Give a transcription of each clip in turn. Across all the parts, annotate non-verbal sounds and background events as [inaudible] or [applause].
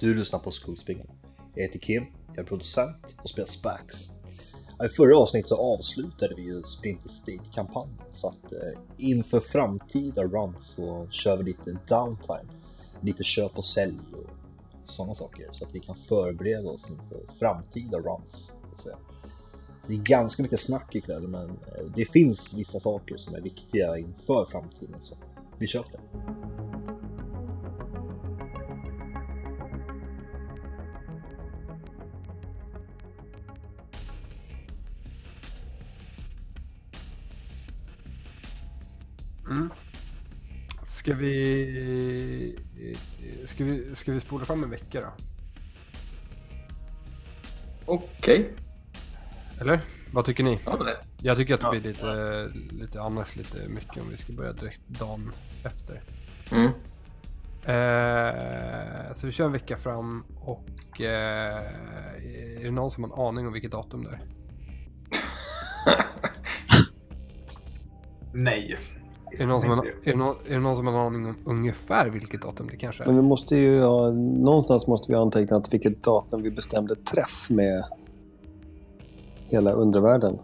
Du lyssnar på Skolspegeln. Jag heter Kim, jag är producent och spelar Spax. I förra avsnittet så avslutade vi ju Splinter State-kampanjen så att eh, inför framtida runs så kör vi lite downtime. Lite köp och sälj och sådana saker så att vi kan förbereda oss inför framtida runs. Så. Det är ganska mycket snack ikväll men eh, det finns vissa saker som är viktiga inför framtiden så vi kör på det. Ska vi... Ska vi, ska vi spola fram en vecka då? Okej. Eller? Vad tycker ni? Ja, det. Jag tycker att det Ja. blir lite, lite annars lite mycket om vi ska börja direkt dagen efter. Mm. Eh, så vi kör en vecka fram och eh, är det någon som har en aning om vilket datum det är? [laughs] Nej. Är det, någon som har, är, det någon, är det någon som har en aning om ungefär vilket datum det kanske Men är? vi måste ju ha, någonstans måste vi ha antecknat vilket datum vi bestämde träff med hela undervärlden.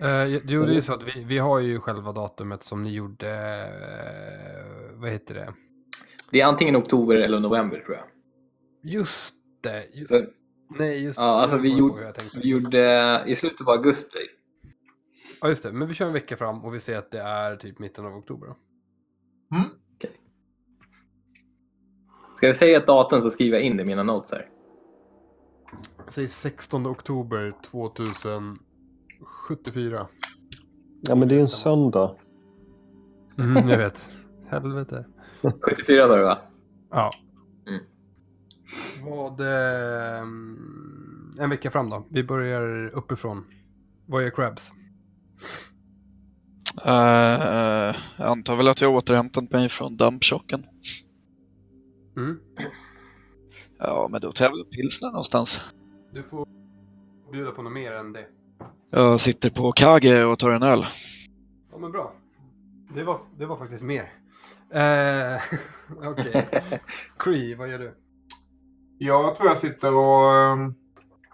Eh, jo, det är ju så att vi, vi har ju själva datumet som ni gjorde, eh, vad heter det? Det är antingen oktober eller november tror jag. Just det! Just, För, nej, just ja, alltså Nu vi gjorde, vi gjorde i slutet av augusti. Ja, just det. Men vi kör en vecka fram och vi ser att det är typ mitten av oktober. Mm. Ska vi säga ett datum så skriver jag in det i mina notes här. Säg 16 oktober 2074. Ja, men det är en söndag. Mm, jag vet. Helvete. 74 sa du va? Ja. Mm. Vad... Eh, en vecka fram då. Vi börjar uppifrån. Vad är crabs? Eh, jag antar väl att jag har återhämtat mig från dampchocken. Mm. Ja, men då tar jag väl pilsner någonstans. Du får bjuda på något mer än det. Jag sitter på Kage och tar en öl. Ja, men bra. Det var, det var faktiskt mer. Eh, [laughs] Okej. [laughs] Cree, vad gör du? Jag tror jag sitter och...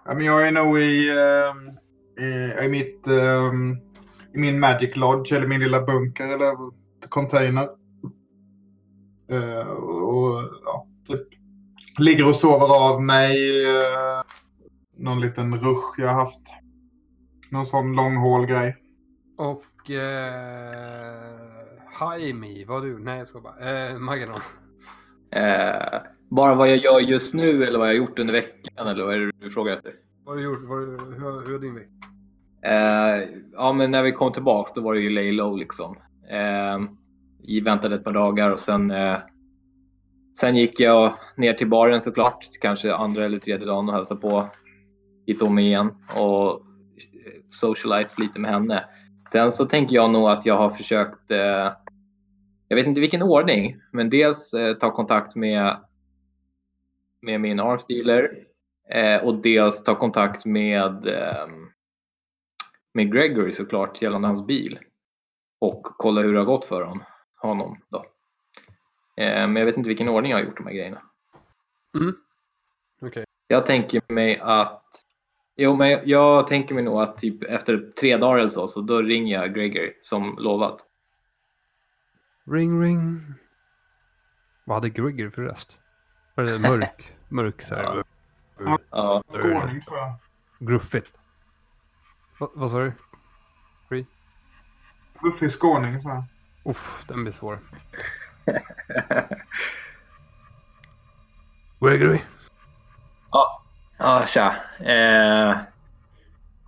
men jag är nog i, ehm, i, i mitt... ehm, I min Magic Lodge, eller min lilla bunker, eller container. Eh, och ja, typ ligger och sover av mig. Uh, någon liten rush jag har haft. Någon sån långhål-grej. Och... Eh, Jaime, vad har du? Nej, jag ska bara. Eh, Maganon. Eh, bara vad jag gör just nu eller vad jag har gjort under veckan eller vad är det du frågar efter? Vad har du gjort? Vad har du, hur, hur har din vecka? Eh, ja, men när vi kom tillbaks då var det ju lay low liksom. Eh, vi väntade ett par dagar och sen, eh, sen gick jag ner till baren såklart, kanske andra eller tredje dagen och hälsade på Hitomi igen och eh, socialize lite med henne. Sen så tänker jag nog att jag har försökt, eh, jag vet inte vilken ordning, men dels eh, ta kontakt med, med min arms dealer eh, och dels ta kontakt med eh, med Gregory såklart gällande hans bil. Och kolla hur det har gått för honom. honom då. Eh, men jag vet inte vilken ordning jag har gjort de här grejerna. Mm. Okej. Jag tänker mig att Jo, men jag, jag tänker mig nog att typ efter tre dagar eller så, så då ringer jag Gregory som lovat. Ring, ring. Vad hade Grigger för röst? Var det mörk? mörk så här. [laughs] Ja. Ja, Skåning tror jag. Gruffigt. Va, vad sa du? Ruffig skåning så här. Uff, den blir svår. [laughs] Gregory. ja tja. Eh,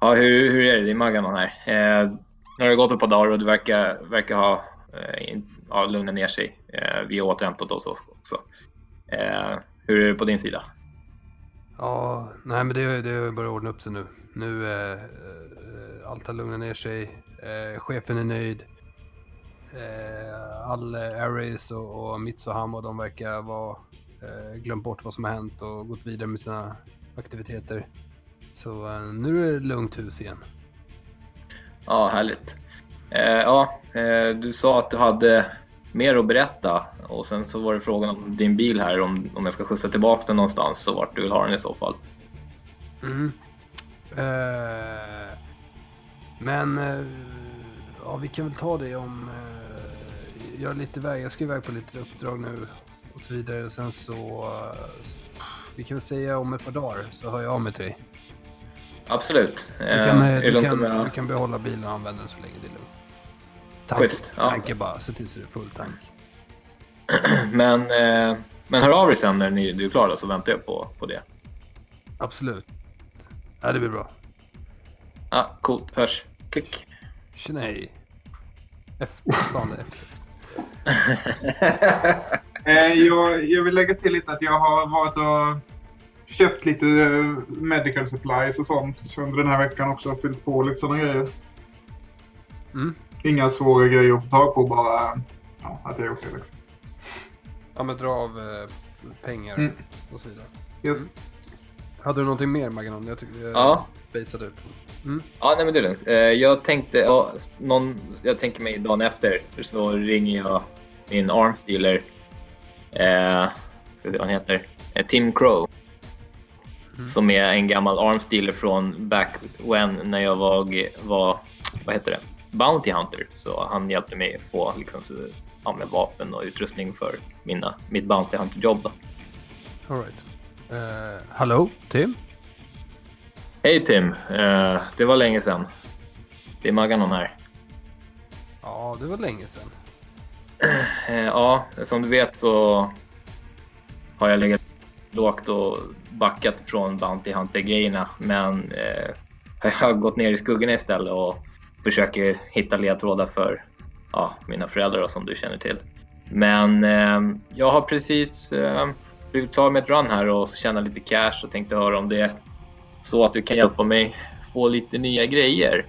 ja, hur, hur är det i Maganon här? Eh, nu har det gått ett par dagar och det verkar, verkar ha eh, ja, lugnat ner sig. Eh, vi har återhämtat oss också. Eh, hur är det på din sida? Ja, nej men det, det börjar ordna upp sig nu. Nu eh, eh, allt har lugnat ner sig. Eh, chefen är nöjd. Eh, all eh, Ares och, och Mitsuhamo, de verkar vara eh, glömt bort vad som har hänt och gått vidare med sina aktiviteter. Så eh, nu är det lugnt hus igen. Ja, härligt. Eh, ja, eh, du sa att du hade mer att berätta. Och sen så var det frågan om din bil här, om, om jag ska skjutsa tillbaka den någonstans och vart du vill ha den i så fall. Mm. Eh, men eh, ja, vi kan väl ta det om... Eh, jag är lite iväg, jag ska iväg på lite uppdrag nu och så vidare. Sen så... eh, vi kan väl säga om ett par dagar så hör jag av mig till dig. Absolut. Du Eh, kan, eh, det du kan, du kan behålla bilen och använda den så länge det är lugnt. Tank, Schysst, ja. Tanke bara, se till så det är full tank. [clears throat] Men, eh, men hör av dig sen när ni, du är klar då, så väntar jag på, på det. Absolut. Ja, det blir bra. Ja, coolt. Hörs. Klick. Tjena hej. Efter, [laughs] efter. [laughs] Eh, jag, jag vill lägga till lite att jag har varit och köpt lite eh, medical supplies och sånt under den här veckan också. och Fyllt på lite sådana grejer. Mm. Inga svåra grejer att få tag på, bara ja, att jag gjort det. Liksom. Ja, men dra av eh, pengar Mm. och så vidare. Yes. Hade du någonting mer Maganon? Jag tyckte jag Ja. basade ut. Ja, nej men det är lugnt. Eh, Jag tänkte, ja, någon, jag tänker mig dagen efter så ringer jag min armstealer. Eh, ska se vad han heter. Eh, Tim Crow. Mm. Som är en gammal armstealer från back when när jag var, var vad heter det? Bounty Hunter. Så han hjälpte mig att få liksom, så, ja, med vapen och utrustning för mina, mitt Bounty Hunter-jobb. då. All right. Eh, hallå, Tim? Hej Tim! Eh, det var länge sedan. Det är Maganon här. Ja, det var länge sedan. Eh, Ja, som du vet så har jag legat lågt och backat från Bounty Hunter-grejerna. Men jag har gått ner i skuggorna istället och försöker hitta ledtrådar för ja, mina föräldrar då, som du känner till. Men eh, jag har precis eh, blivit klar med ett run här och tjäna lite cash och tänkte höra om det är så att du kan hjälpa mig få lite nya grejer.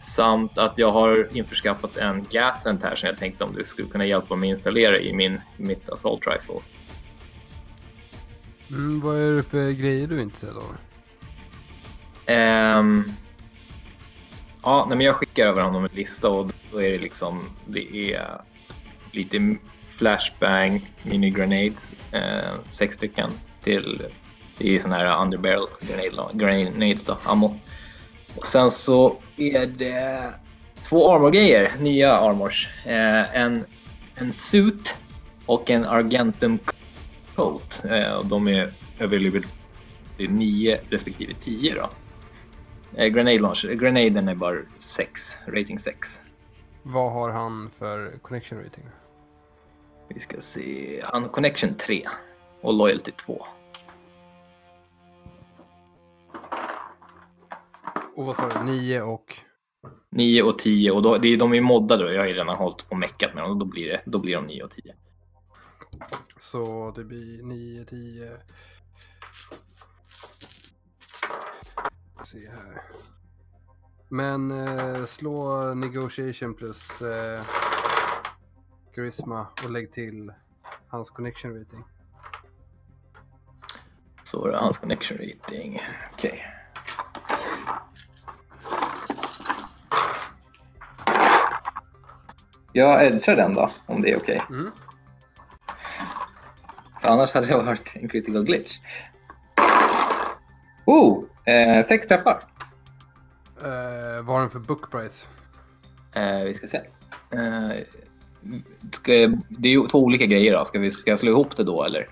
Samt att jag har införskaffat en gasvent här som jag tänkte om du skulle kunna hjälpa mig installera i min, mitt assault rifle. Mm, vad är det för grejer du är intresserad av? Ehm, ja, nej, men jag skickar över honom en lista och då är det liksom, det är lite flashbang mini grenades, eh, sex stycken till, det är sån här underbarrel grenade, grenades då, ammo. Och sen så är det två armorgrejer, nya armors. Eh, en, en suit och en argentum coat. Eh, och de är available till 9 respektive 10 då. Eh, grenade launch, grenaden är bara 6, rating 6. Vad har han för connection rating? Vi ska se, han har connection 3 och loyalty 2. Och vad sa du? 9 och... 9 och 10 och då, det är, de är moddade då. Jag har ju redan hållit på och meckat med dem och då blir, det, då blir de 9 och 10. Så det blir 9, 10... Se här. Men eh, slå negotiation plus eh, charisma och lägg till hans connection rating. Så är det hans connection rating. Okej. Jag edgar den då, om det är okej. Mm. För annars hade det varit en critical glitch. Oh! Eh, sex träffar. Eh, vad har den för book price? Eh, vi ska se. Eh, ska det är ju två olika grejer då. Ska, vi, ska jag slå ihop det då eller?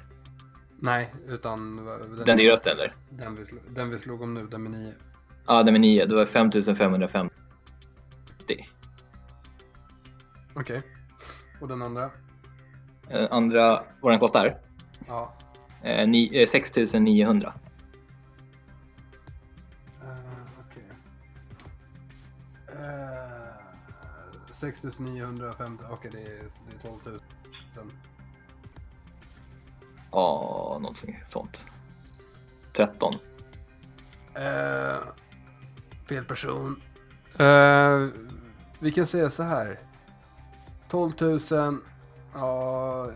Nej, utan den, Den dyraste eller? den, vi slog, den vi slog om nu, den med 9. Ja, den med 9. Det var 5550. Okej. Och den andra? Eh, andra, vad den kostar? Ja. Eh, ni, eh, 6900. 6950, okej det, är, det är 12 000. Ja, någonting sånt. 13. Eh, fel person. Eh, vi kan säga så här. 12 000. Ja,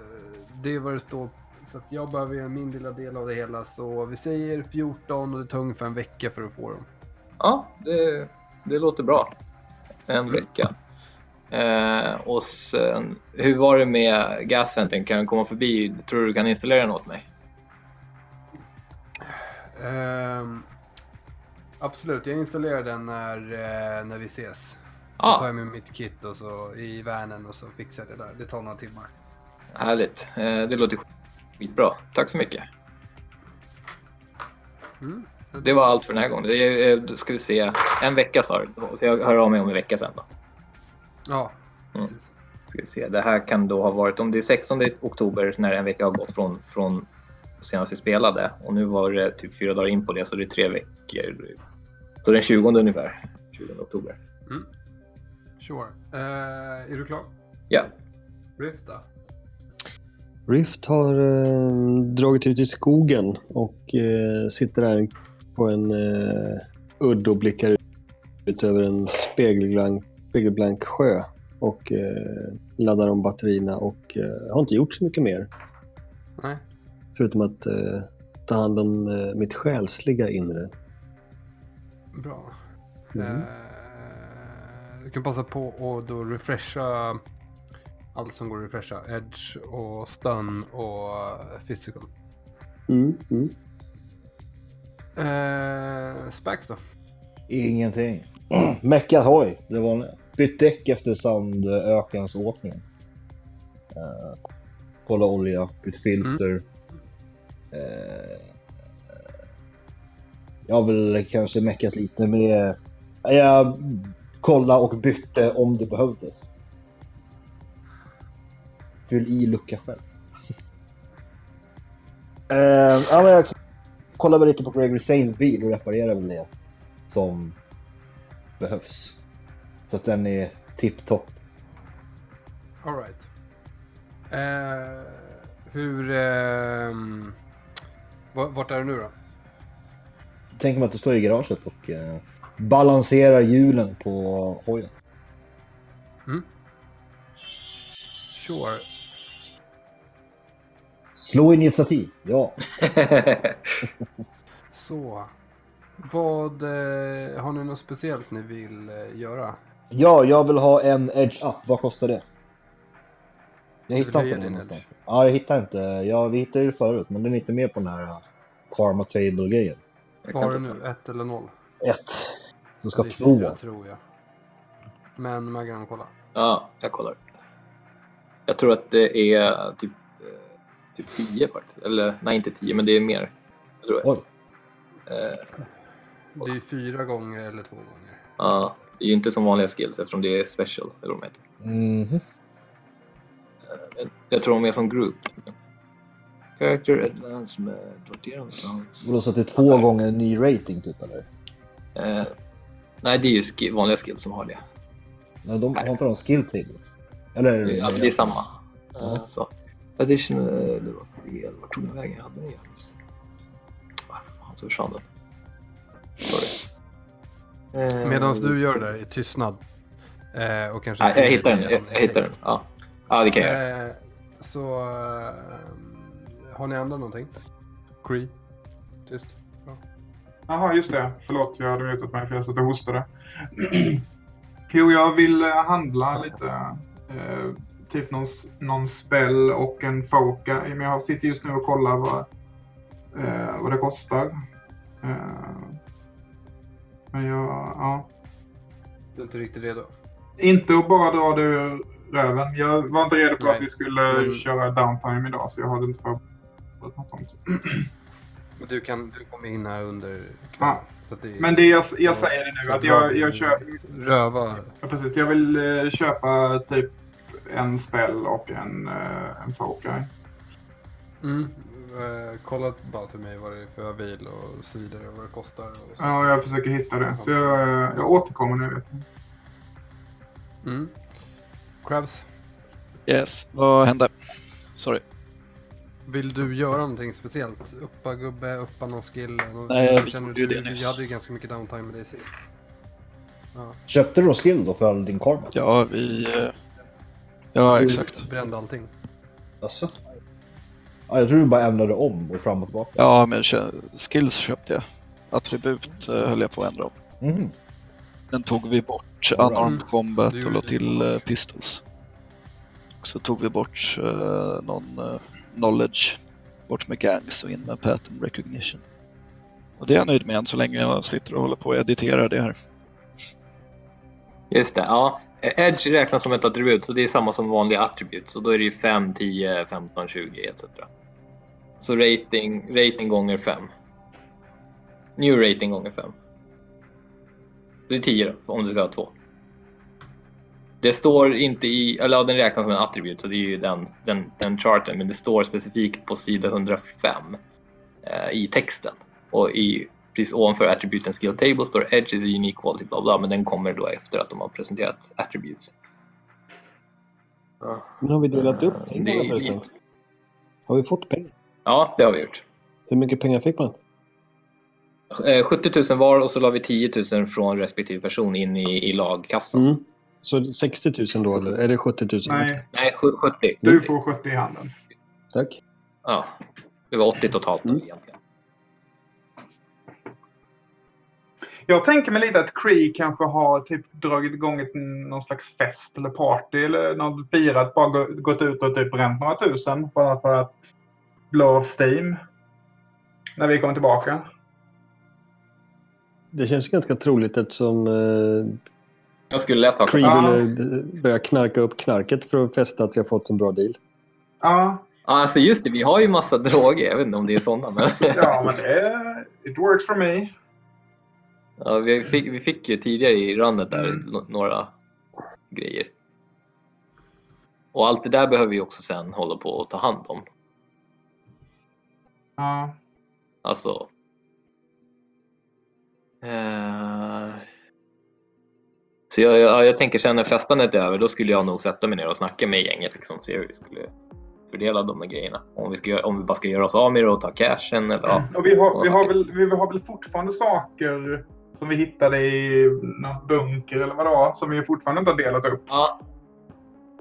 det är vad det står. Så att jag behöver göra min lilla del av det hela. Så vi säger 14 och det tar ungefär en vecka för att få dem. Ja, det, det låter bra. En vecka. Eh, och sen, hur var det med gasventen? Kan den komma förbi? Tror du du kan installera den åt mig? Ehm, absolut, jag installerar den när, eh, när vi ses. Så Ah. tar jag med mitt kit och så i vanen och så fixar jag det där. Det tar några timmar. Härligt. Eh, det låter skitbra. Tack så mycket. Mm. Det var allt för den här gången. Det är, eh, ska vi se. En vecka sa du. Så jag hör av mig om en vecka sen då. Ja, Mm. precis. Ska vi se. Det här kan då ha varit om det är 16 oktober när en vecka har gått från, från senast vi spelade. Och nu var det typ fyra dagar in på det så det är tre veckor. Så den 20 ungefär. 20 oktober. Sure. Eh, är du klar? Ja. Rift då? Rift har eh, dragit ut i skogen och eh, sitter där på en eh, udd och blickar ut över en spegelblank, spegelblank sjö och eh, laddar om batterierna och eh, har inte gjort så mycket mer. Nej. Förutom att eh, ta hand om eh, mitt själsliga inre. Bra. Mm. Eh, du kan passa på att då refresha allt som går att refresha. Edge och stun och eh, physical. Mm, mm. Eh, Spax då? Ingenting. Mm. Meckat hoj, det vanliga. Bytt däck efter sandökensåkningen. Uh, kolla olja, bytt filter. Eh, jag har väl kanske meckat lite med... Eh, jag kollade och bytte om det behövdes. Fyll i lucka själv. uh, [laughs] ja, men jag kollar väl lite på Gregory Saints bil och reparerar väl det som behövs. Så att den är tipptopp. Alright. Eh, hur... va- vart är du nu då? Tänk mig att du står i garaget och eh, balanserar hjulen på hojen. Sure. Slå initiativ, ja. [laughs] [laughs] Så. Vad... Eh, har ni något speciellt ni vill eh, göra? Ja, jag vill ha en Edge Up. Vad kostar det? Jag hittar inte den någonstans. Edge? Ja, jag hittar inte. Ja, vi hittade ju förut, men den är inte med på den här uh, Karma Table-grejen. Jag Vad har du nu? Ett eller noll? Ett. Du ska Det är två. fyra, tror jag. Men man kan kolla. Ja, jag kollar. Jag tror att det är typ, eh, typ 10 faktiskt. Eller nej, inte 10, men det är mer. Jag tror Oj. Eh, Det är ju fyra gånger eller två gånger. Ja, det är ju inte som vanliga skills eftersom det är special, eller vad de heter. Mhm. Jag, jag tror de är som group. Character advance med roterande sounds. Vadå, så att det är två gånger en ny rating typ eller? Eh, nej, det är ju ski- vanliga skills som har det. Nej, de har inte de skill table? Eller? är Ja, men det är samma. Eh, så. Additional, det var fel. Vart tog den vägen? Jag hade den jävligt. Ah, fan så försvann den. Sorry. Eh, Medan du gör det där i tystnad. Eh, och kanske Nej, jag hittar den. det Jag, jag hittar den. Ja. ja, det kan jag göra. Eh, så... Eh, har ni ändrat någonting? Cree? Tyst. Jaha, just det. Förlåt, jag hade mutat mig för jag satt och hostade. [clears throat] jo, jag vill eh, handla lite. Eh, typ någon, någon spell och en foka. Men jag sitter just nu och kollar vad, eh, vad det kostar. Men jag, ja. Du är inte riktigt redo? Inte att bara dra det ur röven. Jag var inte redo på Nej. att vi skulle Men- köra downtime idag, så jag hade inte förberett något sånt. Men du kan du kommer in här under kvällen. Ja. Det, Men det jag, jag säger det nu, att jag, jag kör... Röva. Ja, precis. Jag vill eh, köpa typ en spell och en, eh, en foka. Mm. Eh, kolla bara till mig vad det är för bil och så vidare och vad det kostar. Och så. Ja, jag försöker hitta det. Så jag, eh, jag återkommer nu. Vet ni. Mm. Krabs, Yes, vad hände? Sorry. vill du göra någonting speciellt? Uppa gubbe, uppa någon skill? Någon, Nej, jag känner du, det nyss. Vi hade ju ganska mycket downtime med dig sist. Ja, Köpte du då skill då för all din karma? Ja, vi... eh, Ja, exakt. brände allting. Alltså? Ja, jag tror du bara ändrade om och fram och tillbaka. Ja, men skills köpte jag. Attribut eh, höll jag på att ändra om. Mhm. Den tog vi bort, right. unarmed combat och la till eh, pistols. Så tog vi bort eh, någon eh, knowledge, bort med gangs och in med pattern recognition. Och det är jag nöjd med än så länge jag sitter och håller på och editerar det här. Just det, ja. Edge räknas som ett attribut så det är samma som vanliga attribut. Så då är det ju 5, 10, 15, 20 etc. Så rating, rating gånger 5. New rating gånger 5. Så det är 10 då, om du ska ha två. Det står inte i, eller ja, den räknas som en attribut så det är ju den, den, den charten. Men det står specifikt på sida 105 eh, i texten. Och i, precis ovanför attributen skill table står edge is a unique quality bla bla. Men den kommer då efter att de har presenterat attributes. Ja. Men har vi delat upp Det pengarna är förresten? Har vi fått pengar? Ja, det har vi gjort. Hur mycket pengar fick man? Eh, 70 000 var och så la vi 10 000 från respektive person in i, i lagkassan. Mm. Så 60 000 då eller? Är det 70 000? Nej, Nej, sju- 70. du får 70 i handen. Tack. Ja, det var 80 totalt då, Mm. egentligen. Jag tänker mig lite att Cree kanske har typ dragit igång ett, någon slags fest eller party eller något firat. Bara gå- gått ut och typ bränt några tusen bara för att blow off steam. När vi kommer tillbaka. Det känns ju ganska troligt eftersom eh, Jag skulle lätt ha Cree Ja. ville eh, börja knarka upp knarket för att fästa att vi har fått så bra deal. Ja, alltså just det, vi har ju massa droger. Jag vet inte om det är sådana, men ja men det. It works for me. Ja, vi, fick, vi fick ju tidigare i runnet där Mm. några grejer. Och allt det där behöver vi också sen hålla på och ta hand om. Ja. Alltså... Eh, så jag, jag, jag tänker sen när festandet är över, då skulle jag nog sätta mig ner och snacka med gänget. Liksom, se hur vi skulle fördela de där grejerna. Om vi, ska, om vi bara ska göra oss av med det och ta cashen eller ja. Och vi har, vi, har väl, vi har väl fortfarande saker som vi hittade i någon bunker eller vad det var som vi fortfarande inte har delat upp. ja.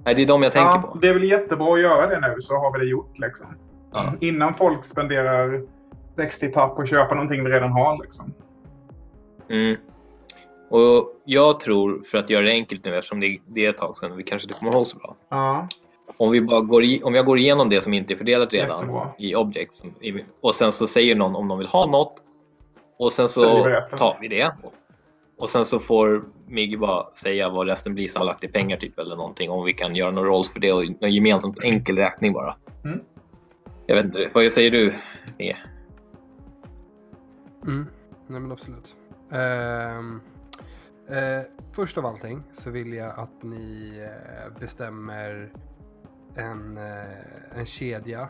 Nej, det är de jag tänker ja, på. Det är väl jättebra att göra det nu så har vi det gjort liksom. Ja. Innan folk spenderar 60 papp på att köpa någonting vi redan har liksom. Mm. Och jag tror, för att göra det enkelt nu eftersom det, det är ett tag sedan och vi kanske inte kommer ihåg så bra. Ja. Om, vi bara går i, om jag går igenom det som inte är fördelat redan Jättebra. i som, i, och sen så säger någon om de vill ha något och sen så tar vi det. Och sen så får Miggy bara säga vad resten blir sammanlagt i pengar typ eller någonting om vi kan göra någon rolls för det och någon gemensamt enkel räkning bara. Mm. Jag vet inte, vad säger du? Migge? Mm. Nej men absolut. Ehm, eh, först av allting så vill jag att ni eh, bestämmer en, eh, en kedja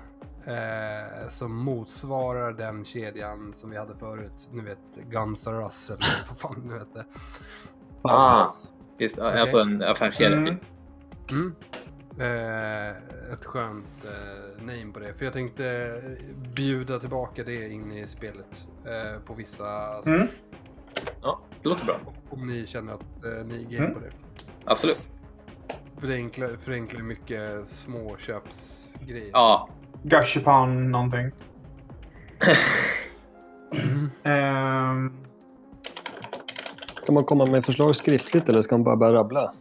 eh, som motsvarar den kedjan som vi hade förut. Ni vet Guns R Us eller vad fan du vet det. Ah, visst, alltså en affärskedja Mm. typ. Mm. Eh, ett skönt eh, name på det. För jag tänkte bjuda tillbaka det in i spelet eh, på vissa sätt. Mm. Ja, det låter bra. Om ni känner att eh, ni är game Mm. på det. Absolut. Förenklar, förenklar mycket småköpsgrejer. Ja, Gashipan någonting. Mm. Ehm, Kan man komma med förslag skriftligt eller ska man bara börja rabbla?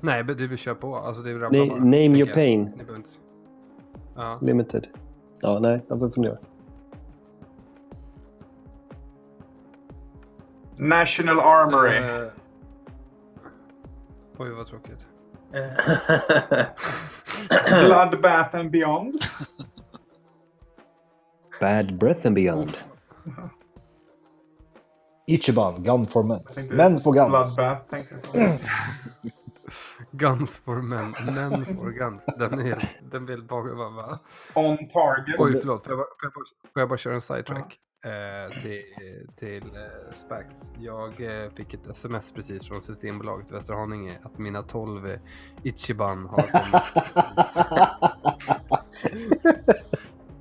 Nej, men du kör på. Alltså det är rabbla Nej, bara, name your jag. pain. Ni behöver inte... Ja. Limited. Ja, nej, jag får fundera. National Armory. Eh, Oj, vad tråkigt. [laughs] Bloodbath and Beyond. Bad breath and beyond. Ichiban, Gun for Men. Män på Guns. Bloodbath tänkte jag på. [clears throat] Guns for men. Men for guns. Den, är, den vill bara... Va, va? On target. Oj, förlåt. Får jag, bara, får, jag bara, får jag bara köra en sidetrack? Eh, till till eh, Spax. Jag eh, fick ett sms precis från Systembolaget i Västra Haninge att mina 12 eh, Ichiban har kommit.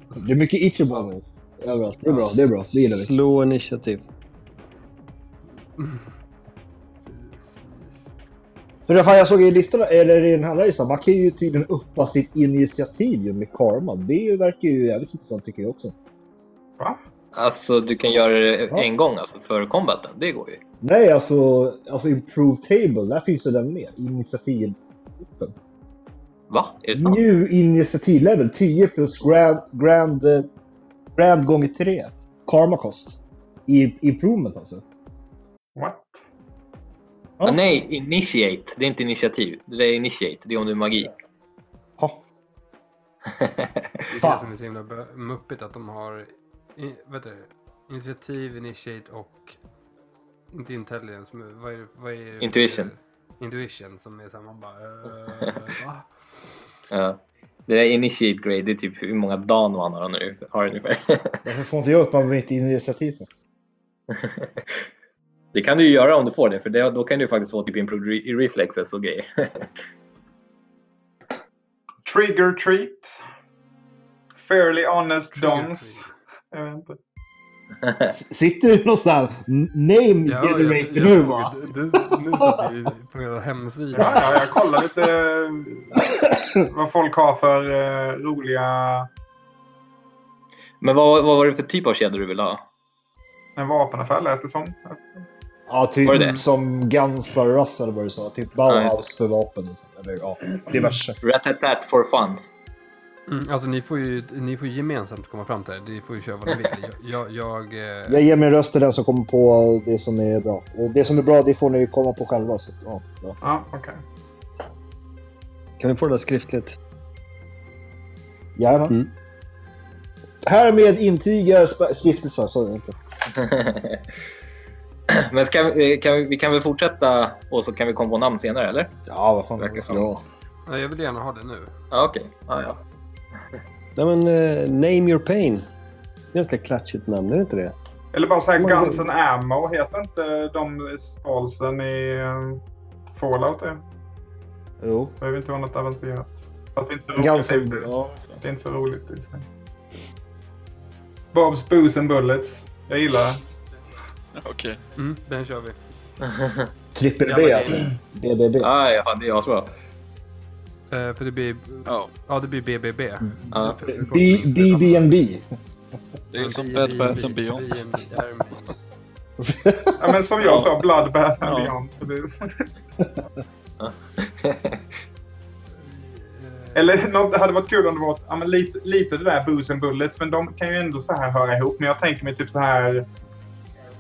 [laughs] det är mycket Ichiban nu. Överallt. Det är bra, det är bra. Det gillar vi. Slå initiativ. [laughs] För fan, jag såg i listan, eller i den här listan, man kan ju tydligen uppa sitt initiativ med karma. Det verkar ju jävligt intressant tycker jag också. Va? Alltså du kan göra det Ja. en gång alltså för combaten. Det går ju. Nej, alltså, alltså Improve Table, där finns ju den med. Initiativ. Va? Är det sant? New initiativlevel 10 plus grand, grand, eh, grand gånger 3. Karma cost. I improvement alltså. What? Ja. Ah, nej, initiate. Det är inte initiativ. Det är initiate. Det är om du är magi. Ja. [laughs] Det är det som är så himla muppigt att de har i, vet du, initiativ, initiate och inte intelligence. Men vad är vad är Intuition. Intuition som är såhär man bara uh, [laughs] va? Ja. Det där initiate grade, det är typ hur många dan man har nu. Har ungefär. [laughs] Varför får inte jag upp man inte initiativ [laughs] det kan du ju göra om du får det, för det, då kan du faktiskt få typ improved reflexes och grejer. Trigger treat. Fairly honest dons. Jag vet inte. Sitter du någonstans? Name Ja, generator jag, nu jag va? såg, du, nu satt du på en hemsida. Ja, ja, jag kollar lite eh, vad folk har för eh, roliga Men vad, vad var det för typ av kedjor du ville ha? en vapenaffär lät det som. Ja, typ Var det det? som Guns N' Rus eller vad du sa. Typ Bauhaus för vapen och så. Eller ja, diverse. Rat-tat-tat for fun. Mm, alltså ni får ju ni får ju gemensamt komma fram till det. Ni får ju köra vad ni vill. Jag, jag, jag, eh, Jag ger min röst till den som kommer på det som är bra. Och det som är bra, det får ni komma på själva. Så, ja, ja. Ja, okej. Kan vi få det där skriftligt? Gärna. Mm. Härmed intygar stiftelsen, sa jag inte. [laughs] Men ska, vi- kan vi, vi kan väl fortsätta och så kan vi komma på namn senare, eller? Ja, vad fan. Verkar som. Ja. ja, jag vill gärna ha det nu. Ja, okej. Ja, ja. Nej men, eh, Name Your Pain. Ganska klatschigt namn, är det inte det? Eller bara så här Men- Guns and Ammo. Heter inte de stalsen i eh, Fallout det? Jo. Det behöver inte vara något avancerat. Fast det är inte så roligt. Ja. Det är inte så roligt just nu. Bob's Booze and Bullets. Jag gillar det. Okej. Mm, den kör vi. [laughs] Trippel Ja, B alltså. BBB. Ah, ja, det är asbra. Eh, för det blir, Ja, ja det blir BBB. Ja. För- för- B- BB&B. det är som B- Bed B- Bath B- and Beyond. Ja, men som jag sa, Bloodbath and Ja. Beyond. [laughs] Eller något, det hade varit kul om det var ja, men lite, lite det där Booze and Bullets. Men de kan ju ändå så här höra ihop. Men jag tänker mig typ så här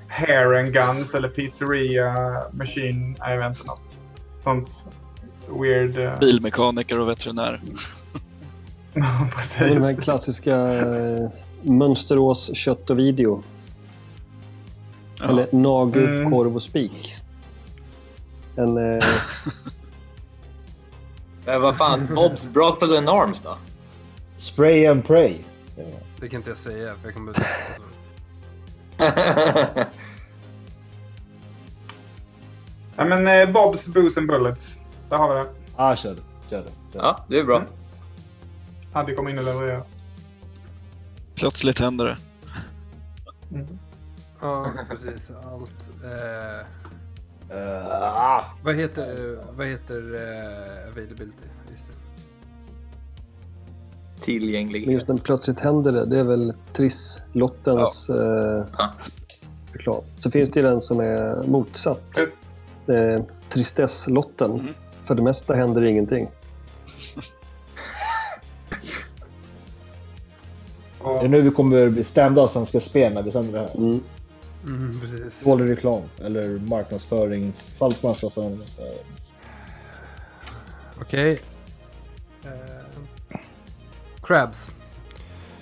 Hair and Guns eller Pizzeria Machine. Jag vet inte något. Sånt weird. eh, Bilmekaniker och veterinär. [laughs] Ja, Det är den här precis. klassiska eh, Mönsterås kött och video. Ja. Eller Nagu, Mm. korv och spik. En, eh, [laughs] Eh, vad fan, Bob's Brothel and Arms då? Spray and pray. Det kan inte jag säga för jag kommer [laughs] Ja, men eh, Bob's Booze and Bullets. Där har vi det. Ah, kör det. Kör det. Kör. Ja, det är bra. Hade kommit in och leverera. Plötsligt händer det. Mm. Ja, precis. Allt. Eh, ah. vad heter, vad heter eh, availability? Just det. men Tillgänglig. just den plötsligt händer det. Det är väl Triss-lottens eh, Ja. reklam. Så finns det ju den som är motsatt. Eh, Tristess-lotten. Mm. För det mesta händer ingenting. Och, Det är nu vi kommer stämda av Svenska Spel när vi sänder det här. Mm. Mm. Dålig reklam eller marknadsförings... Falsk marknadsföring. Okej. Eh, Crabs.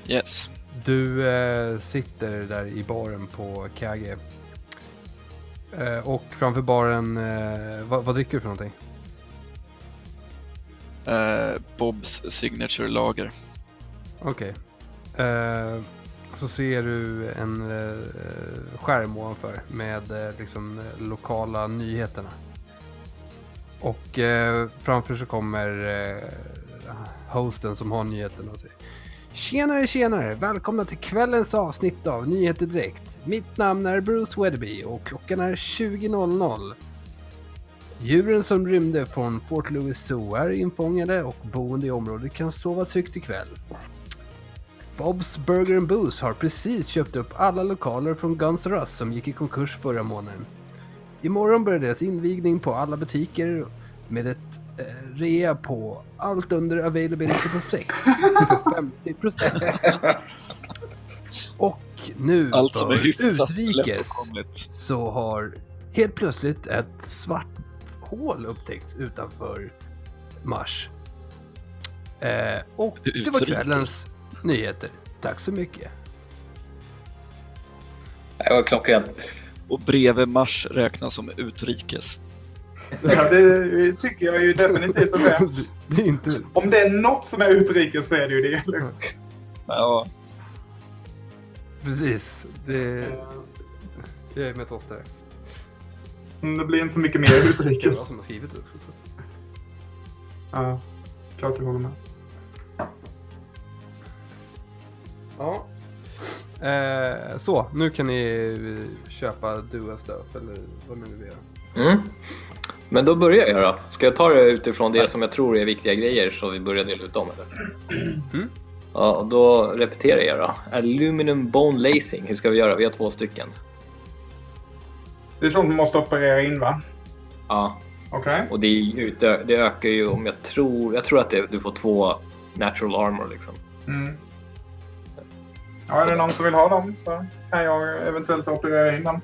Yes. Du eh, sitter där i baren på KG. Eh, och framför baren, vad, vad dricker du för någonting? Eh, Bobs signature lager. Okej. Eh, så ser du en eh, skärm ovanför med eh, liksom eh, lokala nyheterna. Och eh, framför så kommer eh, hosten som har nyheterna och säger Tjenare tjenare! Välkomna till kvällens avsnitt av Nyheter Direkt. Mitt namn är Bruce Wedby och klockan är 20.00. Djuren som rymde från Fort Lewis Zoo är infångade och boende i området kan sova tryggt ikväll. Bob's Burger and Booze har precis köpt upp alla lokaler från Guns R Us som gick i konkurs förra månaden. Imorgon börjar deras invigning på alla butiker med ett eh, rea på allt under availability på 6 för 50 procent. Och nu [laughs] Allt för utrikes så har helt plötsligt ett svart hål upptäckts utanför Mars. Eh, och det var kvällens nyheter. Tack så mycket. Det var klockrent. Och bredvid Mars räknas som utrikes. Ja, det tycker jag ju definitivt som det. [laughs] Det är inte... Om det är något som är utrikes så är det ju det. Liksom. Ja, Precis. Det, jag är med oss där. Mm, Det blir inte så mycket mer Det är jag utrikes. som har skrivit det också. Så. Ja, klart jag håller med. Ja. Eh, så, nu kan ni eh, köpa Dua Stuff eller vad ni vill göra. Mm. Men då börjar jag då. Ska jag ta det utifrån det som jag tror är viktiga grejer så vi börjar dela ut dem eller? Mm. Ja, och då repeterar jag då. Aluminum bone lacing, hur ska vi göra? Vi har två stycken. Det är sånt man måste operera in va? Ja, Okej. och det, utö- det ökar ju om jag tror, jag tror att det, du får två natural armor liksom. Mm. Ja, är det någon som vill ha dem så kan jag eventuellt operera in dem.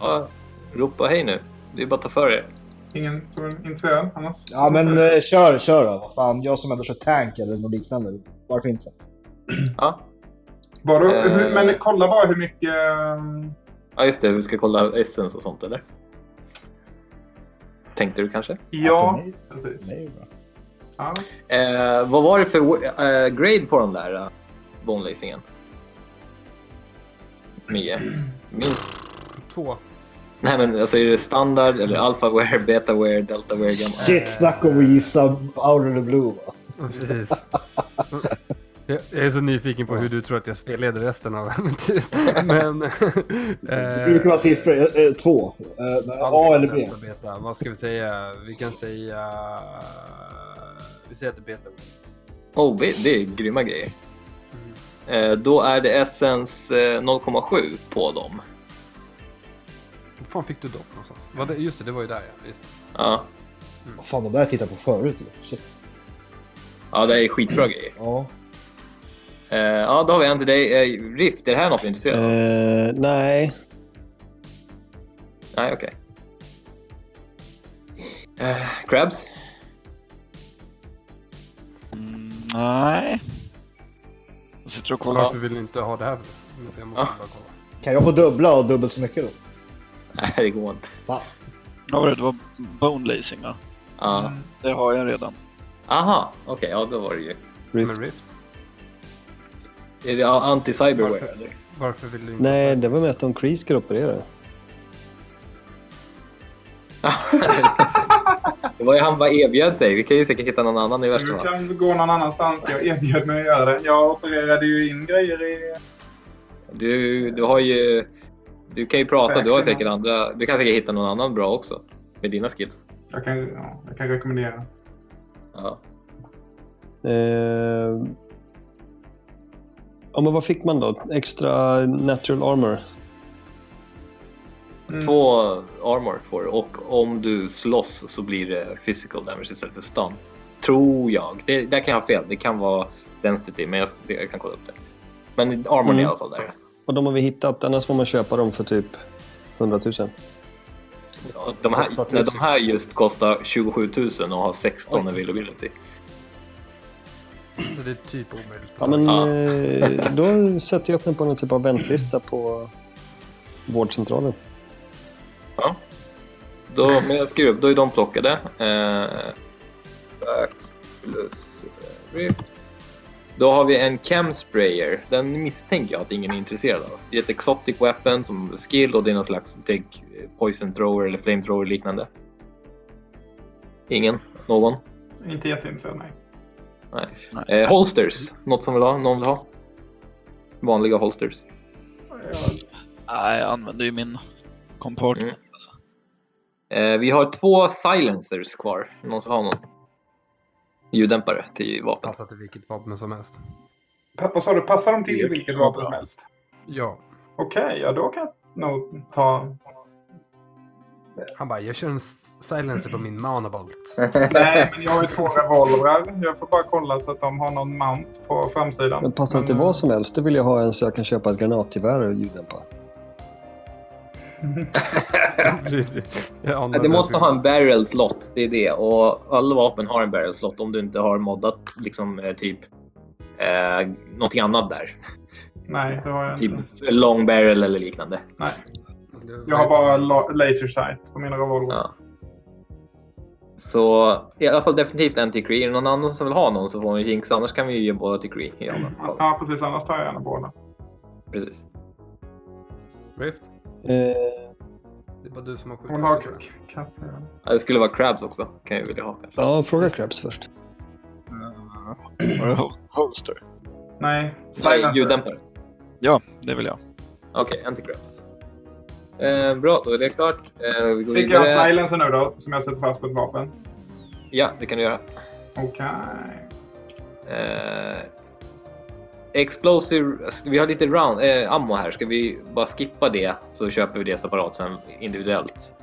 Ja, ropa hej nu. Det är bara att ta för er. Ingen som är intresserad annars? Ja men eh, kör, kör då. Vad fan, jag som ändå kör tank eller något liknande. Varför inte? Ja, Bara, Eh. hur- Men kolla bara hur mycket... ja just det. Vi ska kolla essence och sånt eller? Tänkte du kanske? Ja, mig- precis. Nej, bra. Ja. Eh, vad var det för eh, grade på de där uh, bone lacingen? Mie? Minst Två. Nej men alltså är det standard eller alphaware, betaware, deltaware, gamma? Shit, snacka om att gissa out of the blue va? Ja, Precis. [laughs] Jag jag är så nyfiken på hur du tror att jag spelleder resten av äventyret. [laughs] Men... [laughs] Det brukar vara siffror. eh, eh, Två. Eh, A eller B? Beta. Vad ska vi säga? Vi kan säga... Vi säger att det är beta. Oh, det är grymma grejer. Eh, då är det Essence eh, 0,7 på dem. Var fan fick du dem någonstans? Var det, just det, det var ju där ja. Just det. Ja. Vad fan, de där jag tittade på förut. Shit. ja, det är skitbra grejer. Ja. Eh, ja, då har vi en till dig. Eh, Rift, är det här något du är intresserad av? Eh, nej, Nej, okej. Eh, crabs? mm, nej. Jag sitter och kollar. Varför vill ni inte ha det här? Jag måste bara kolla. Kan jag få dubbla och dubbelt så mycket då? Nej, det går inte. Fan. Ja, var det, det var bone lacing va? Ja. Det har jag redan. Aha, okej, ja då var det ju. Men Rift. Är det anti-cyberware Varför? eller? Varför vill du inte Nej, det var med att de Kreese ska operera. [laughs] det var ju han bara erbjöd sig. Vi kan ju säkert hitta någon annan i värsta Du fall. kan gå någon annanstans. Jag erbjöd mig att göra det. Jag opererade ju in grejer i... Du, du har ju... Du kan ju prata, du har säkert andra... Du kan säkert hitta någon annan bra också. Med dina skills. Jag kan, ja, jag kan rekommendera. Ja. Eh, ja, men vad fick man då? Extra natural armor? Mm. Två armor får du och om du slåss så blir det physical damage istället för stun. Tror jag. Det, där kan jag ha fel. Det kan vara density, men jag, jag kan kolla upp det. Men armorn är Mm. i alla fall där. Och de har vi hittat, annars får man köpa dem för typ 100 000. Ja, De här, 8000. nej, de här just kostar 27 000 och har 16 Oj. availability. Så det är typ omöjligt. Ja, men Ja. eh, [laughs] då sätter jag upp den på någon typ av väntlista på vårdcentralen. Då, men jag skriver upp, då är de plockade. Eh, plus eh, Rift. Då har vi en Chem Sprayer. Den misstänker jag att ingen är intresserad av. Det är ett exotic weapon som skill och det är någon slags take, poison thrower eller flamethrower liknande. Ingen? Någon? Inte jätteintresserad, nej. Nej. Eh, holsters. Något som vill ha? Någon vill ha? Vanliga holsters. Nej, jag använder ju min compartment. Eh, vi har två silencers kvar. Någon som har någon? Ljuddämpare till vapen. Passar till vilket vapen som helst. Pa- Vad sa du? Passar de till vilket vapen som helst? Ja. Okej, ja då kan jag nog ta... Han bara, jag kör en silencer på min manabolt. Nej, men jag har ju två revolvrar. Jag får bara kolla så att de har någon mount på framsidan. Men passar inte Men, vad som helst. Det vill jag ha en så jag kan köpa ett granatgevär och ljuddämpa. [laughs] Ja, Det måste ha en barrel slot, det är det. Och alla vapen har en barrel slot om du inte har moddat liksom eh, typ eh, någonting annat där. Nej, det har jag Typ inte. long barrel eller liknande. Nej, jag har bara la- laser sight på mina revolvrar. Ja. Så i alla fall definitivt en till Cree. Är det någon annan som vill ha någon så får man ju jinx. Annars kan vi ju ge båda till Cree. i alla fall. Ja, precis. Annars tar jag gärna båda. Precis. Rift? Eh, Det är bara du som har skjutit. Hon har kastat. Ja, det skulle vara Crabs också. Kan jag vilja ha kanske. ja, fråga Krabs först. Var det hol- Holster? Nej, Nej, silencer. ljuddämpare. Ja, det vill jag. Okej, en till Crabs. Eh, bra, då är det klart. Eh, vi går Fick jag vidare. silencer nu då, som jag sätter fast på ett vapen? Ja, det kan du göra. Okej. Eh, explosive, vi har lite round, eh, ammo här. Ska vi bara skippa det så köper vi det separat sen individuellt?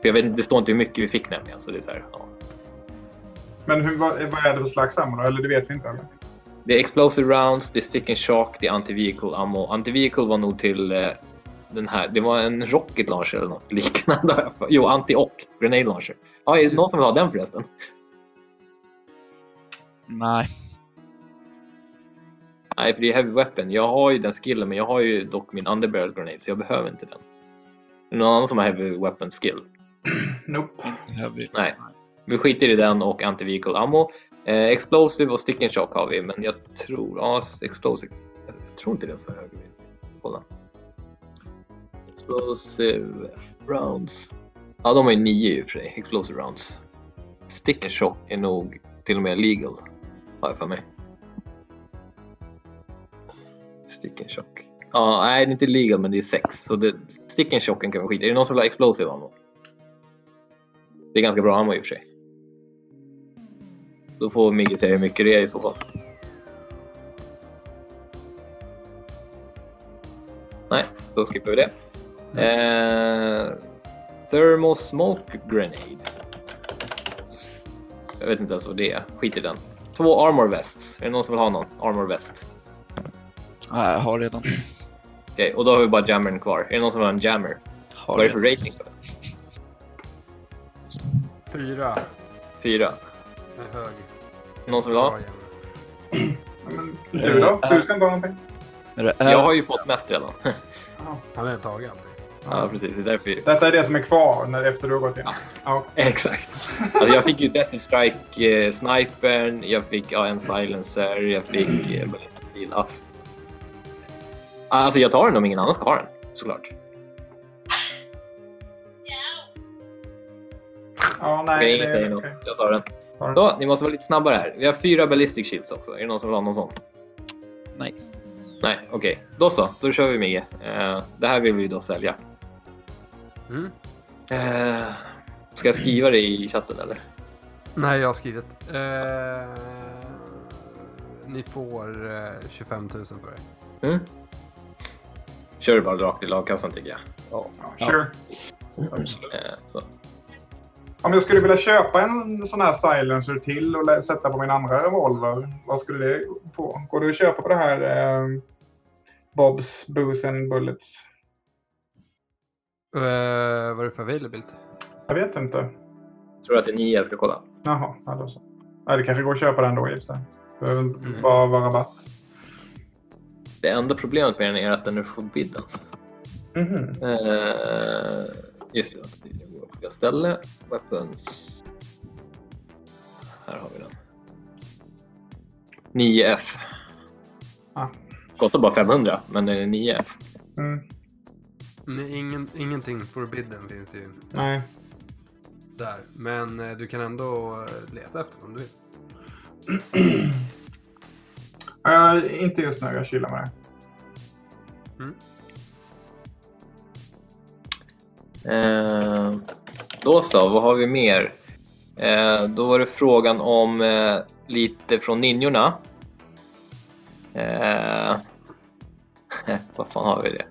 För jag vet inte, det står inte hur mycket vi fick nämligen. Så det är så här, ja. Men hur, vad, vad är det för slags ammo då? Eller det vet vi inte eller? Det är explosive rounds, det är stick and shock, det är anti-vehicle ammo. Anti-vehicle var nog till eh, den här, det var en rocket launcher eller något liknande. Jo, anti-och, grenade launcher. Ja, är det någon som vill ha den förresten? Nej. Nej, för det är heavy weapon. Jag har ju den skillen, men jag har ju dock min underbarrel grenade så jag behöver inte den. Är det någon annan som har heavy weapon skill? [clears throat] Nope. Heavy. Nej. Vi skiter i den och anti-vehicle ammo. Eh, explosive och stick and shock har vi, men jag tror... Ja, explosive. Jag, jag tror inte det är så hög. Kolla. Explosive rounds. Ja, de har ju nio i och för sig. Explosive rounds. Stick and shock är nog till och med legal. Har jag för mig. Stick and shock. Ja, nej, det är inte legal, men det är sex. Så det, stick and shocken kan vara skita i. Är det någon som vill ha explosive ammo? Det är ganska bra ammo i och för sig. Då får Migge säga hur mycket det är i så fall. Nej, då skippar vi det. Eh, thermal smoke grenade. Jag vet inte ens vad det är. Skit i den. Två armor vests. Är det någon som vill ha någon armor vest? Nej, jag har redan. Okej, och då har vi bara jammern kvar. Är det någon som vill ha en jammer? Har Vad är det för rating på den? Fyra. Fyra. Med hög. Någon som vill ha? Men du då? Du ska inte ha någonting? Är det är... Jag har ju fått mest redan. Han tagit allting. Ja, precis. Det är därför. Detta är det som är kvar när, efter du har gått in? Ja. Exakt. Alltså jag fick ju Desert Strike eh, snipern, jag fick ja, en silencer, jag fick eh, ballistic. Ja. Alltså jag tar den om ingen annan ska ha den, såklart. Ja, nej. ingen det säger är något. okej. Jag tar den. Så, ni måste vara lite snabbare här. Vi har fyra ballistic shields också. Är det någon som vill ha någon sån? Nej. Nej, okej. Då så, då kör vi Migge. Eh, det här vill vi då sälja. Mm. Eh, ska jag skriva det i chatten eller? Nej, jag har skrivit. Eh, ni får eh, 25 000 för det. Mm. Kör det bara rakt i lagkassan tycker jag. Ja, sure. Absolut. Eh, så. Om jag skulle vilja köpa en sån här silencer till och sätta på min andra revolver, vad skulle det gå på? Går det att köpa på det här eh, Bobs Booze and Bullets? Eh, vad är det för availability? Jag vet inte. Tror du att det är nio jag ska kolla? Jaha, ja, då så. Ja, det kanske går att köpa den då i och för sig. Behöver inte Mm. bara vara rabatt. Det enda problemet med den är att den är forbidden. Mhm. Eh, just det, det går på fel ställe. Weapons. Här har vi den. 9F. Ah. Kostar bara 500, men den är 9F. Mm. Nej, ingen, ingenting forbidden finns ju Nej. där. Men eh, du kan ändå eh, leta efter om du vill. [clears throat] Uh, inte just nu, jag chillar med det. Eh, då så, vad har vi mer? Eh, då var det frågan om eh, lite från ninjorna. Eh, [laughs] vad fan har vi det?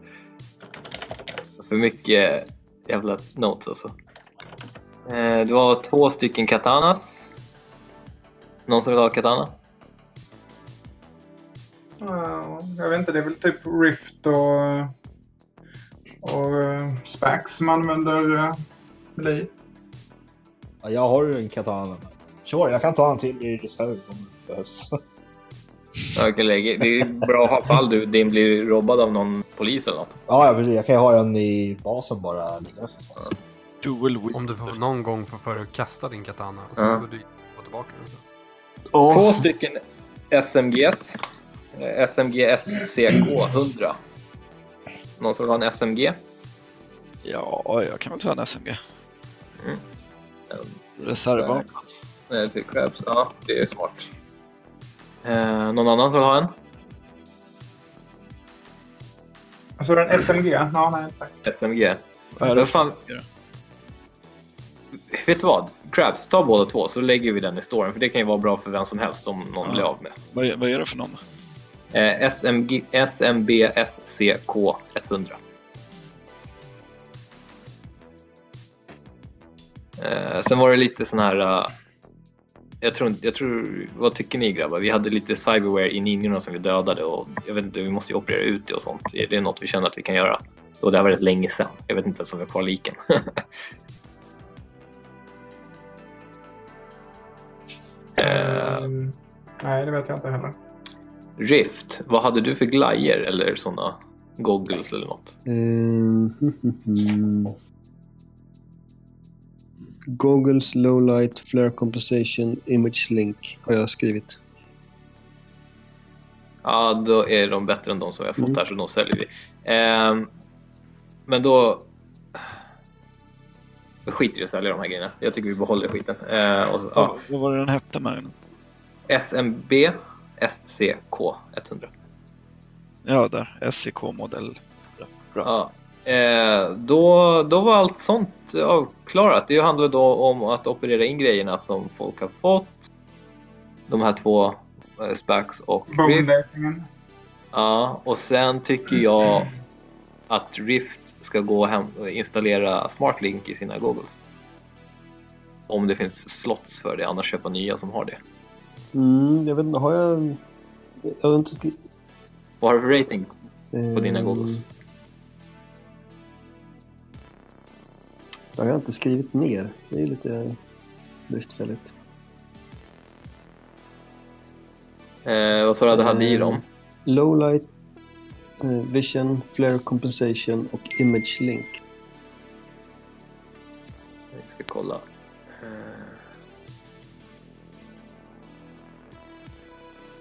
För mycket jävla notes alltså. Eh, du har två stycken katanas. Någon som vill ha katana? Ja, jag vet inte, det är väl typ Rift och, och uh, Spax som använder uh, melee. Ja, jag har ju en katana. Sure, jag kan ta en till i reserv om det behövs. [laughs] Jag kan lägga, det är bra att ha fall du din blir robbad av någon polis eller något. Ja, ja, precis. Jag kan ju ha den i basen bara liggandes någonstans. Dual wield. Om du får någon gång får för att kasta din katana och så Ja. går du gå tillbaka den sen. Två stycken SMGs. Eh, SMG SCK 100. Någon som vill ha en SMG? Ja, jag kan väl ta en SMG. En Reservvapen. Nej, till Crabs. Ja, det är smart. Eh, någon annan som vill ha en? Alltså den SMG? Ja, nej tack. SMG. Vad är det fan, vet du vad? Crabs, ta båda två så lägger vi den i storyn för det kan ju vara bra för vem som helst om någon Ja. blir av med. vad, är- vad är det för någon? Eh, SMG, SMB SCK 100. Eh, sen var det lite sån här... jag, tror, jag tror... Vad tycker ni grabbar? Vi hade lite cyberware i ninjorna som vi dödade och jag vet inte, vi måste ju operera ut det och sånt. Är det något vi känner att vi kan göra? Och det här var rätt länge sedan. Jag vet inte ens om vi har kvar liken. [laughs] eh, Mm, nej, det vet jag inte heller. Rift, vad hade du för glajer eller såna goggles eller något? Ehm, [laughs] Goggles, lowlight, flare compensation, image link har jag skrivit. Ja, då är de bättre än de som vi har fått Mm. här, så de säljer vi. Ehm, men då... Vi skiter i att sälja de här grejerna. Jag tycker vi behåller skiten. Ehm, och, ja, Vad, vad var det den hette Magnus? SMB SCK 100. Ja, där. SEK-modell. Bra. Ja. Ehm, då, då var allt sånt avklarat. Det handlar då om att operera in grejerna som folk har fått. De här två eh, Spax och Rift. Ja, och sen tycker jag att Rift ska gå och hem installera SmartLink i sina goggles. Om det finns slots för det, annars köpa nya som har det. Mm, jag vet inte, har jag... Jag har inte. Vad har du för rating på dina Ehm, goggles? Jag har inte skrivit ner. Det är lite bristfälligt. Eh, vad sa du att du hade i dem? Lowlight, eh, vision, flare compensation och image link. Vi ska kolla. Eh.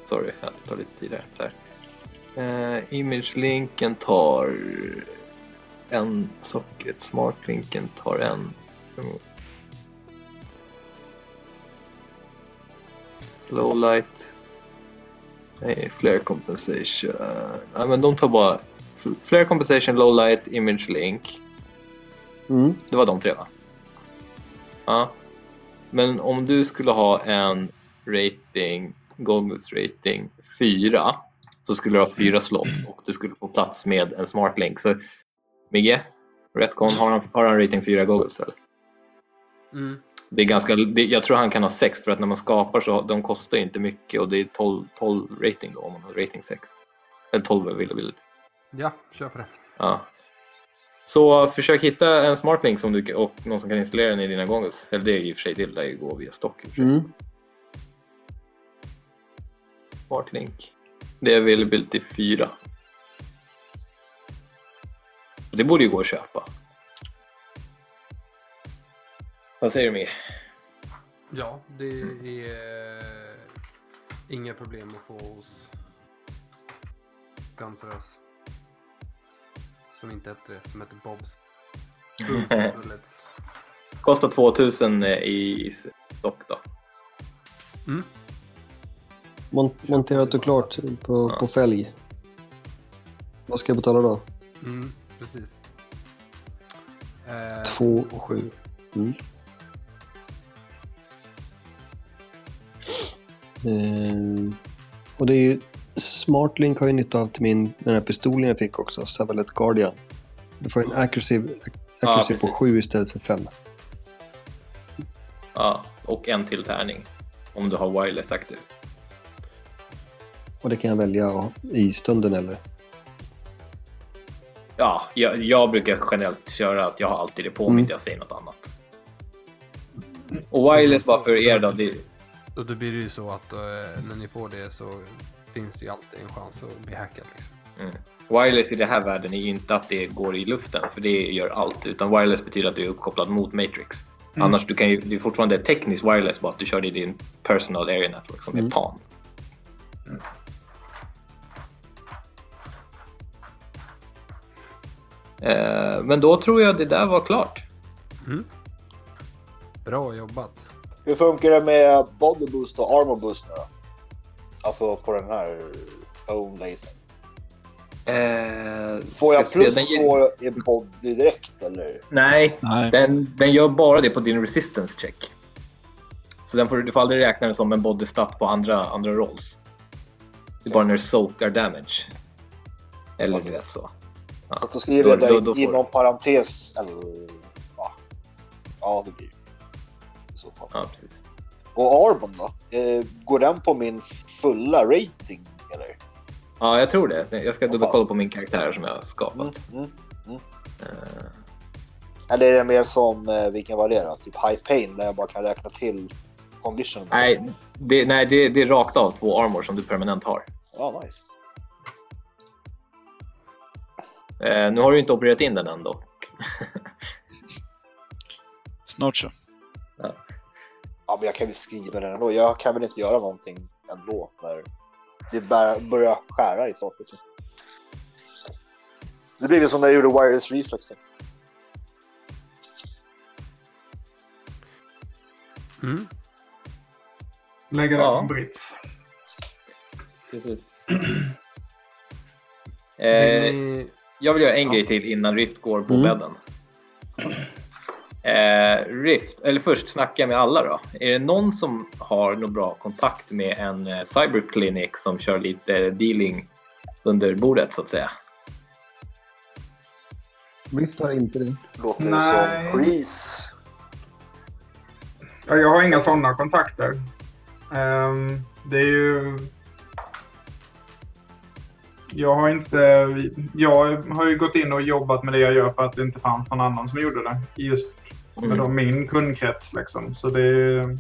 Sorry, det tar lite tid här. Där. Eh, Image-linken tar en socket, Smart-linken tar en. Lowlight. Nej, Flare Compensation. Ja, men de tar bara Flare Compensation, Lowlight, Image Link. Mm. Det var de tre va? Ja. Men om du skulle ha en rating, Goggles rating 4 så skulle du ha fyra slots och du skulle få plats med en smart link. Så Migge, Retcon, har han, har han rating 4 Goggles eller? Mm. Det är ganska, det, jag tror han kan ha 6 för att när man skapar så de kostar ju inte mycket och det är 12, 12 rating då om man har rating 6. Eller 12 availability. Ja, kör på det. Ja. Så försök hitta en smart link som du, och någon som kan installera den i dina goggles. Eller det är i och för sig, det lär ju gå via stock. i och för sig. Mm. Smart link. Det är availability 4. Det borde ju gå att köpa. Vad säger du Micke? Ja, det är eh, inga problem att få hos Guns. Som inte hette det, som hette Bobs. [laughs] Kostar 2000 i stock då. Mm. Mon- monterat och klart på, Ja. på fälg. Vad ska jag betala då? Mm, precis. Eh, Två och sju. Mm. Ehm, och det är ju Smartlink har ju nytta av till min, den här pistolen jag fick också, Savalet Guardian. Du får en accuracy, Ja, accuracy på precis. 7 istället för 5. Ja, och en till tärning. Om du har wireless aktiv. Och det kan jag välja i stunden eller? Ja, jag, jag brukar generellt köra att jag har alltid det på mig, Mm. inte jag säger något annat. Och wireless bara för er då. Det, Och då blir det ju så att eh, när ni får det så finns det ju alltid en chans att bli hackad. Liksom. mm. Wireless i den här världen är ju inte att det går i luften, för det gör allt. Utan wireless betyder att du är uppkopplad mot Matrix. Mm. Annars du kan ju, det är fortfarande tekniskt wireless, bara att du kör det i din personal area network som är Mm. PAN. Men då tror jag det där var klart. Bra jobbat. Hur funkar det med body boost och armor boost nu då? Alltså på den här own lasern. Eh, Får jag se, plus den ger- två i body direkt eller? Nej, Nej. den, den gör bara det på din resistance check. Så den får, du får aldrig räkna det som en body stat på andra, andra rolls. Det är bara när du soakar damage. Eller du vet så. Ja. Så att då skriver jag där då- då får- inom parentes eller? Ja, ja det blir. I så fall. Ja, precis. Och Arbon då? Eh, går den på min fulla rating eller? Ja, jag tror det. Jag ska dubbelkolla på min karaktär som jag har skapat. Mm, mm. Eh, Eller är det mer som, eh, vilken var det då? Typ High Pain där jag bara kan räkna till condition? nej, det, nej det, det är rakt av två armor som du permanent har. Ja, nice. Eh, nu har du inte opererat in den än dock. [laughs] Snart så. Ja, men jag kan väl skriva den ändå. Jag kan väl inte göra någonting ändå när det börjar skära i saker. Det blir väl som när jag gjorde Wireless Reflex. Mm. Lägga det Ja. på brits. Precis. Eh. Jag vill göra en grej till innan Rift går på Mm. bädden. Eh, Rift, eller först snacka med alla då. Är det någon som har någon bra kontakt med en eh, cyberclinic som kör lite dealing under bordet så att säga? Rift har inte det. Låter Nej. som Grease. Ja, jag har inga sådana kontakter. Ehm, det är ju... Jag har inte... Jag har ju gått in och jobbat med det jag gör för att det inte fanns någon annan som gjorde det. Just med Mm. då min kundkrets liksom. Så det.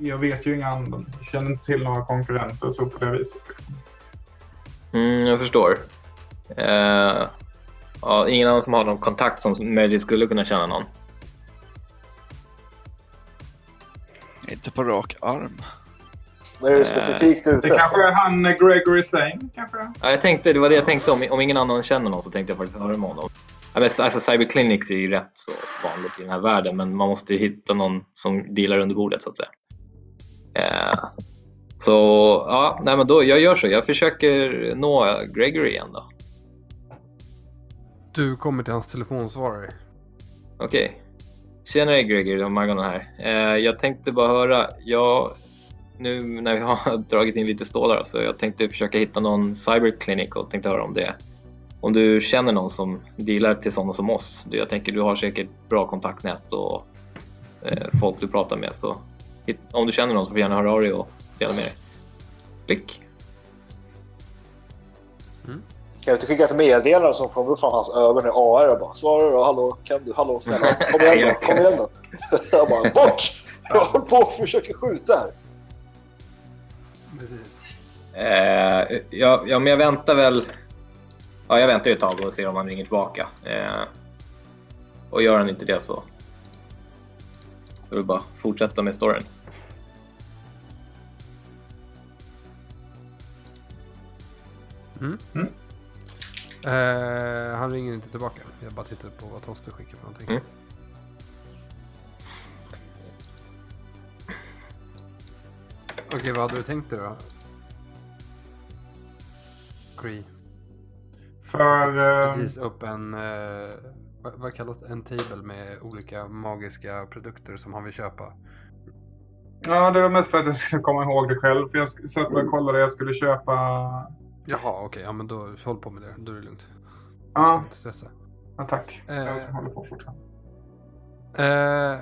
Jag vet ju inga andra. Jag känner inte till några konkurrenter så på det viset. Liksom. Mm, jag förstår. Eh, ja, ingen annan som har någon kontakt som möjligtvis skulle kunna känna någon. Inte på rak arm. När är det Eh, specifikt ute Det kanske är han eh, Gregory Sane kanske? Ja, jag tänkte, det var det jag tänkte. Om, om ingen annan känner någon så tänkte jag faktiskt höra med honom. Alltså, cyberclinics är ju rätt så vanligt i den här världen men man måste ju hitta någon som dealar under bordet så att säga. Eh, så ja, nej, men då, jag gör så. Jag försöker nå Gregory igen då. Du kommer till hans telefonsvarare. Okej. Tjenare Gregory, det var Magon här. Eh, jag tänkte bara höra, jag, nu när vi har [laughs] dragit in lite stålar så jag tänkte försöka hitta någon cyberclinic och tänkte höra om det. Om du känner någon som dealar till sådana som oss. Du, jag tänker du har säkert bra kontaktnät och eh, folk du pratar med. Så om du känner någon så får du gärna höra av dig och dela med dig. Klick. Kan jag inte skicka ett meddelande som kommer upp från hans ögon i AR och bara svara då, hallå, kan du, hallå, snälla, kom igen då, [laughs] kom igen då. [laughs] Jag bara, bort! Jag håller på och försöker skjuta här. Eh, ja, ja, men jag väntar väl. Ja, jag väntar ett tag och ser om han ringer tillbaka. Eh, och gör han inte det så. Jag vill bara fortsätta med storyn. Mm. Mm. Eh, han ringer inte tillbaka. Jag bara tittar på vad Toster skickar för någonting. Mm. Okej, vad hade du tänkt dig då? Cree. För... eh, Precis upp en... Eh, vad, vad kallas det? En table med olika magiska produkter som han vill köpa. Ja, det var mest för att jag skulle komma ihåg det själv. För jag satt och kollade, jag skulle köpa... Jaha, okej. Ja, men då håll på med det. Då är det lugnt. Du ska Ja, inte stressa. ja tack. Eh. Jag håller på fortfarande. Eh,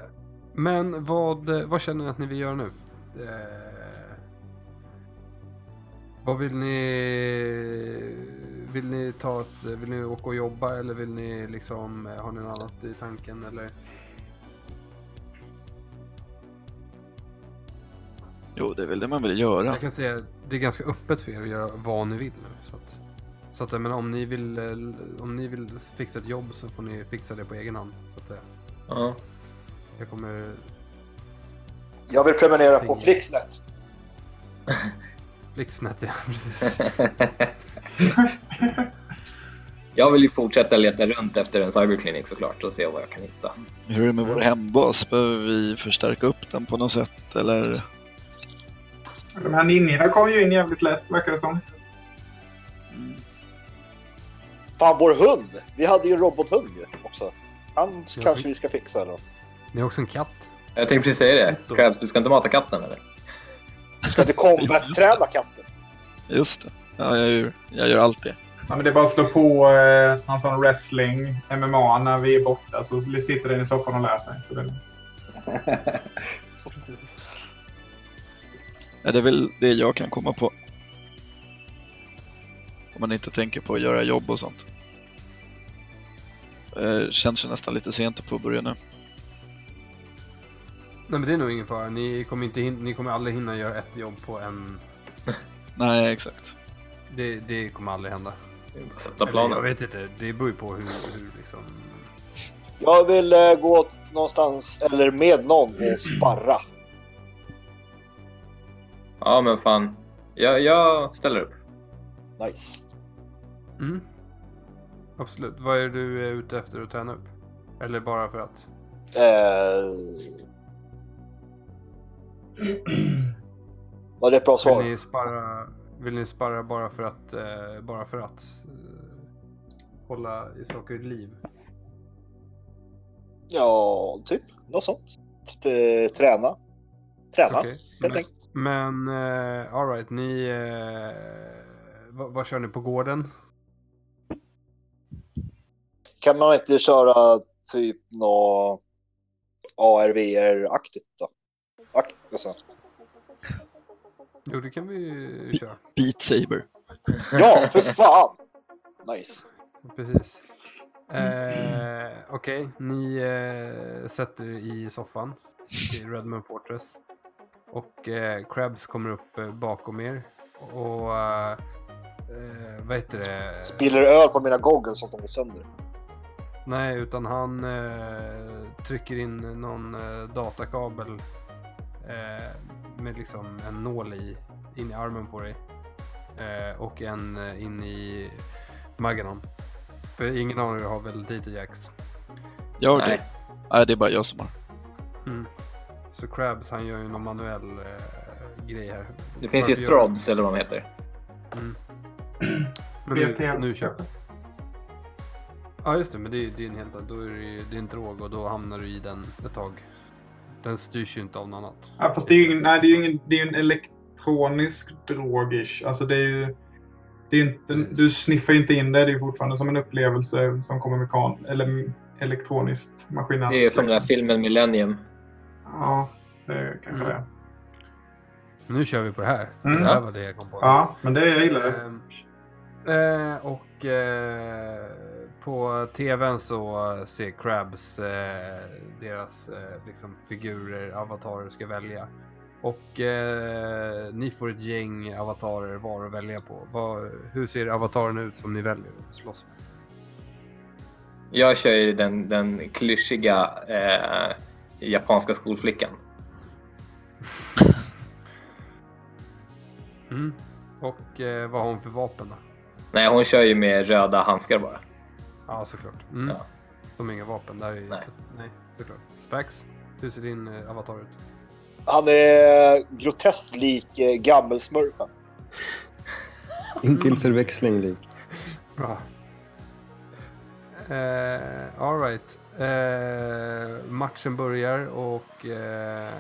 men vad, vad känner ni att ni vill göra nu? Eh, vad vill ni... Vill ni ta ett, Vill ni åka och jobba eller vill ni liksom... Har ni något annat i tanken eller? Jo, det är väl det man vill göra. Jag kan säga det är ganska öppet för er att göra vad ni vill nu. Så att, så att menar, om ni vill om ni vill fixa ett jobb så får ni fixa det på egen hand. Så att säga. Ja. Jag kommer... Jag vill prenumerera på. Flixnet. [laughs] Blixtsnett, ja [laughs] precis. [laughs] Jag vill ju fortsätta leta runt efter en cyberklinik såklart och se vad jag kan hitta. Hur är det med vår hembas? Behöver vi förstärka upp den på något sätt eller? De här ninjorna kom ju in jävligt lätt, verkar det som. Mm. Fan, vår hund! Vi hade ju en robothund ju också. Han kanske vi- ska fixa eller något. Ni har också en katt. Jag tänkte precis säga det. Krabs, du ska inte mata katten eller? Du ska inte combat-träna katten. Just det. Ja, jag gör, jag gör allt det. Ja, men det är bara att slå på eh, någon sån wrestling, MMA, när vi är borta. Så sitter den i soffan och lär sig. Så det... Precis. Ja, det är väl det jag kan komma på. Om man inte tänker på att göra jobb och sånt. Eh, känns ju nästan lite sent att påbörja nu. Nej men det är nog ingen fara. Ni kommer, inte hin- ni kommer aldrig hinna göra ett jobb på en... [laughs] Nej, exakt. Det, det kommer aldrig hända. Sätta Eller, jag planen. vet inte. Det beror ju på hur, hur liksom... Jag vill eh, gå t- någonstans, eller med någon, och sparra. Ja men fan. Jag, jag ställer upp. Nice. Mm. Absolut. Vad är du är ute efter att träna upp? Eller bara för att? Eh... [clears throat] Var det ett bra Vill svar? ni sparra, vill ni sparra bara för att, eh, bara för att eh, hålla i saker i liv? Ja, typ. Något sånt. Träna. Träna, Okej. helt enkelt. Men uh, alright, ni... eh, vad, vad kör ni på gården? Kan man inte köra typ något ARVR-aktigt då? Ak- alltså. Jo, det kan vi ju köra. Beat Saber. Ja, [laughs] för fan! Nice. Precis. Eh, Okej, ni eh, sätter er i soffan i Redmond Fortress. Och eh, Krabs kommer upp eh, bakom er. Och eh, eh, vad heter det? Spiller öl på mina goggles så att de går sönder. Nej, utan han eh, trycker in någon eh, datakabel eh, med liksom en nål i, in i armen på dig. Eh, och en eh, in i Maganon. För ingen av er har väl Datajax? Jag Nej. det. Nej, det är bara jag som har. Mm. Så Krabs han gör ju någon manuell eh, grej här. Det finns ju Varför Strods eller vad de heter. [clears throat] Men nu, nu kör vi. Ja just det, men det är, är en helt. Då är det, ju- det är en drog och då hamnar du i den ett tag. Den styrs ju inte av något annat. Ja, fast det är ju ingen, nej, det är ju ingen, det är en elektronisk drogish. Alltså det är ju... Det är inte, Precis. du sniffar ju inte in det. Det är ju fortfarande som en upplevelse som kommer mekan, eller elektroniskt maskinellt. Det är som den här liksom. filmen Millennium. Ja, det är kanske Mm. det. Nu kör vi på det här. Mm. Det här var det jag kom på. Ja, men det jag gillar det. Ehm, eh, och eh, på tvn så ser Krabs eh, deras eh, liksom figurer, avatarer ska välja. Och eh, ni får ett gäng avatarer var att välja på. Vad, hur ser avataren ut som ni väljer att slåss med? Jag kör ju den, den klyschiga eh, japanska skolflickan. [laughs] Mm. Och eh, vad har hon för vapen då? Nej, hon kör ju med röda handskar bara. Ja, såklart. Mm. Ja. De har inga vapen. Där är Nej. inte... Nej, såklart. Spax, hur ser din eh, avatar ut? Han är groteskt lik eh, gammelsmurfen. [laughs] Intill förväxling lik. [laughs] Bra. Eh, Alright. Eh, matchen börjar och eh,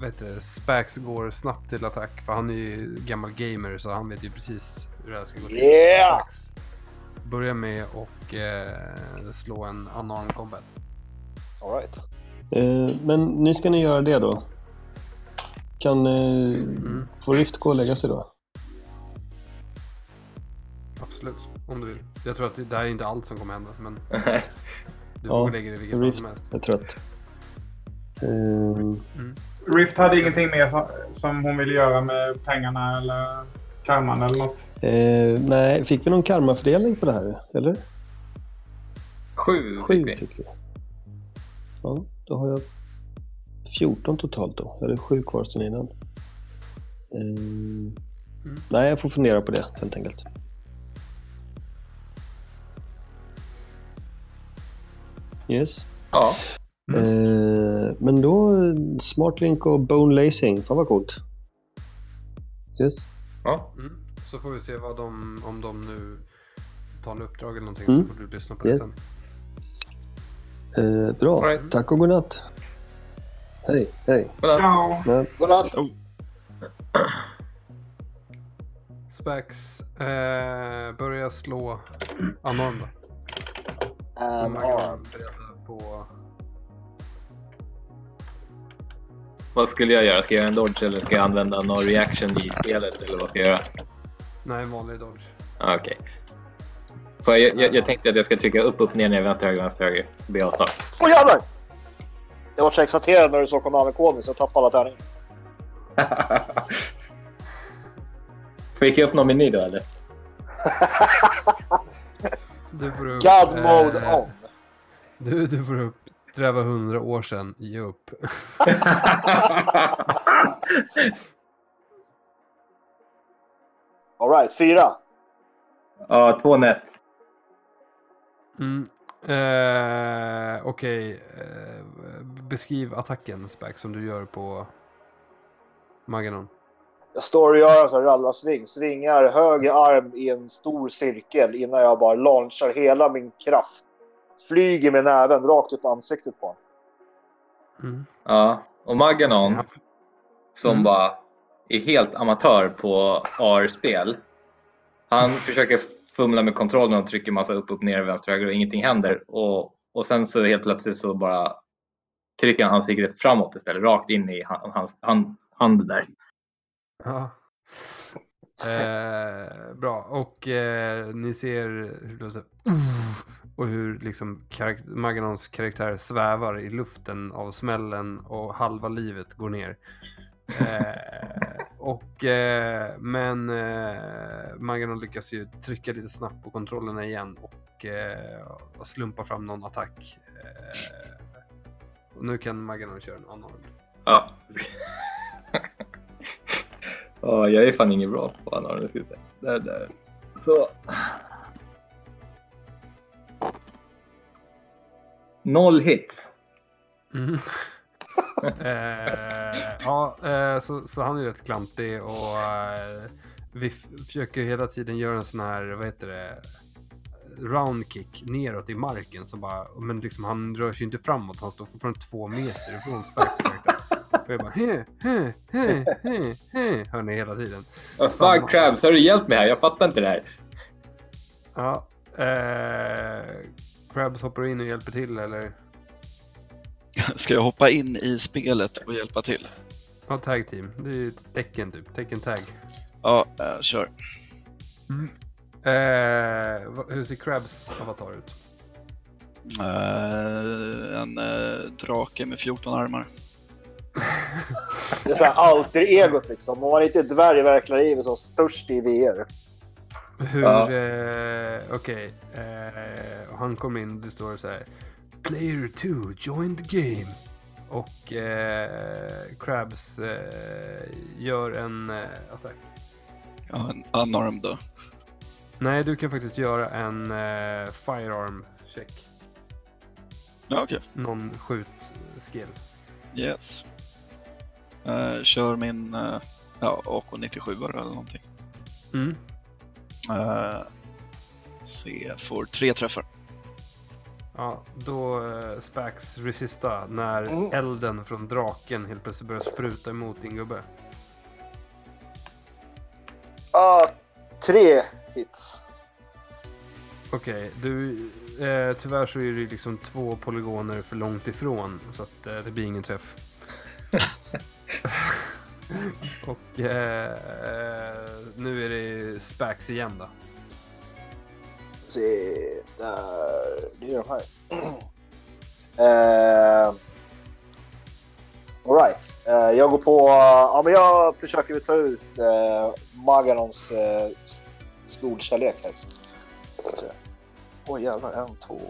vet du, Spax går snabbt till attack för han är ju gammal gamer så han vet ju precis hur det här ska gå till. Yeah! Spax börjar med och eh, slå en unarmed combat. Alright. Eh, men nu ska ni göra det då. Kan eh, Mm. få Rift gå och lägga sig då? Absolut, om du vill. Jag tror att det, här är inte allt som kommer hända men [laughs] du Ja, får lägga det i vilket Rift som helst. är trött. Eh, Mm. Rift hade ingenting mer som hon ville göra med pengarna eller karman eller något. eh, nej, fick vi någon karmafördelning för det här? Eller? Sju Sju fick vi. fick vi. Ja, då har jag 14 totalt då. Jag hade sju kvar sen innan. Eh, Nej, jag får fundera på det helt enkelt. Yes. Ja. Eh, men då Smartlink och Bone Lacing. Fan vad coolt. Yes. Ja. Mm. Så får vi se vad de, om de nu tar en uppdrag eller någonting Mm. så får du lyssna på Yes. det sen. Eh, bra. Right. Tack och godnatt. Hej, hej. Godnatt. Ciao! Godnatt. Godnatt. Spax eh, börjar slå unarmed då. And De är arm. beredda på... Vad skulle jag göra? Ska jag göra en dodge eller ska jag använda någon reaction i spelet eller vad ska jag göra? Nej, en vanlig dodge. Ah, Okej. Får Jag, jag, jag tänkte att jag ska trycka upp, upp, ner, ner, vänster, höger, vänster, höger. Be avstart. Åh jävlar! Jag var så exalterad när du sa Konami-koden så jag tappade alla tärningar. [laughs] Fick jag upp någon meny då eller? Du får upp... God mode eh, on. Du, du får upp Träva hundra år sedan, ge upp. [laughs] Alright, fyra. ja, två nät. Mm. Eh, Okej, eh, beskriv attacken Spax som du gör på Maganon. Jag står och gör en sån här rallarsving. Svingar höger arm i en stor cirkel innan jag bara launchar hela min kraft. Flyger med näven rakt upp ansiktet på honom. Mm. Ja, och Maganon som Mm. bara är helt amatör på AR-spel. Han [laughs] försöker fumla med kontrollen och trycker massa upp, upp, ner, vänster, höger och ingenting händer. Och, och sen så helt plötsligt så bara trycker han ansiktet framåt istället, rakt in i han- hans hand, hand där. Ja. Eh, bra, och eh, ni ser hur och hur liksom karak- Maganons karaktär svävar i luften av smällen och halva livet går ner. [laughs] Eh, och, eh, men eh, Maganon lyckas ju trycka lite snabbt på kontrollerna igen och, eh, och slumpa fram någon attack. Eh, och nu kan Maganon köra en annan. Ja. [laughs] Ja, jag är fan ingen bra på annan. Där, där. Så. Noll hits. Mm. [laughs] eh, ja, eh, så, så han är rätt klantig och eh, vi försöker hela tiden göra en sån här, vad heter det, round kick neråt i marken. Så bara, men liksom han rör sig inte framåt, så han står fortfarande två meter ifrån Spikes karaktär. Och jag bara he, he, he, he, he, hör ni hela tiden. Samma. fan Krabs, har du hjälpt mig här? Jag fattar inte det här. Ja, eh, Krabs hoppar in och hjälper till eller? [laughs] Ska jag hoppa in i spelet och hjälpa till? Ja, tag team. Det är ju ett tecken typ, tecken tag. Ja, äh, kör. Eh, vad- hur ser Krabs avatar ut? Eh, en uh, drake med 14 armar. [laughs] Det är så här alter-egot liksom. Om man inte är dvärg i verkliga livet så störst i VR. Hur, Ja. eh, okej. Eh, och han kom in, det står så här. Player 2 joined the game. Och eh, Krabs eh, gör en eh, attack. Ja, en unarmed då. Nej, du kan faktiskt göra en eh, firearm check. Ja, okej. Någon skjut-skill. Yes. Eh, kör min ja, AK97 eller någonting. Mm. Uh, se, får tre träffar. Ja, då uh, Spax resista när Mm. elden från draken helt plötsligt börjar spruta emot din gubbe. Ah, tre hits. Okej, du... Eh, tyvärr så är det liksom två polygoner för långt ifrån så att eh, det blir ingen träff. [laughs] [laughs] Och eh, eh, nu är det Spax igen då. Se, där. Det är de här. uh, [clears throat] Alright. Uh, jag går på... ja, men jag försöker ta ut uh, Maganons uh, skolkärlek här. Se. Oj jävlar, en, två...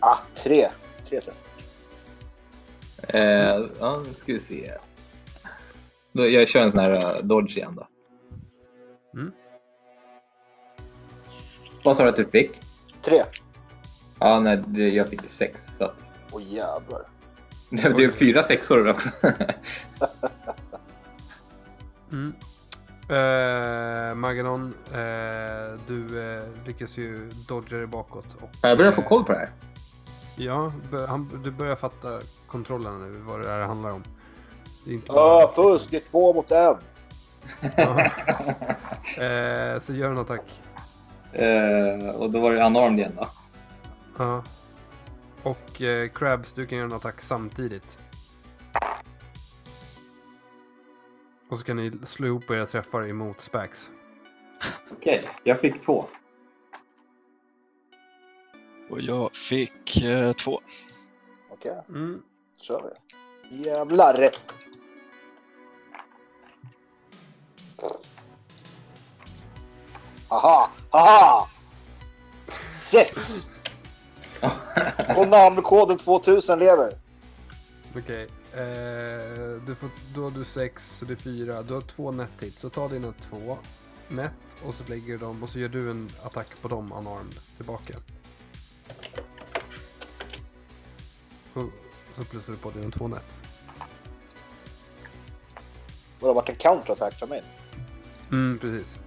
Ah, tre. Tre, tre. Eh, ja, nu ska vi se. Jag kör en sån här uh, Dodge igen då. Mm. Vad sa du att du fick? Tre. Ja, nej, det, jag fick sex. Så att, Oj jävlar. det, det är fyra sexor också. [laughs] Mm. Eh, Maganon, eh, du eh, lyckas ju dodga dig bakåt. Och, jag börjar få eh, koll på det här. Ja, bör- han, du börjar fatta kontrollen nu, vad det här handlar om. Det är inte Ah, fusk! Det är två mot en. Ja. [laughs] Eh, så gör en attack. Eh, och då var det unarmed igen då. Ja. Och eh, Krabs, du kan göra en attack samtidigt. Och så kan ni slå ihop era träffar emot Spax. Okej, jag fick två. Och jag fick eh, två. Okej, Mm. kör vi. Jävlar! Aha! Aha! Sex! Och namnkoden 2000 lever. Okej. Eh, du får, då har du sex, så det är fyra. Du har två net hits. Så ta dina två net och så lägger du dem och så gör du en attack på dem unarmed tillbaka. Och så plussar du på dina två net. Vadå, vart en counterattack från mig? Mm, precis.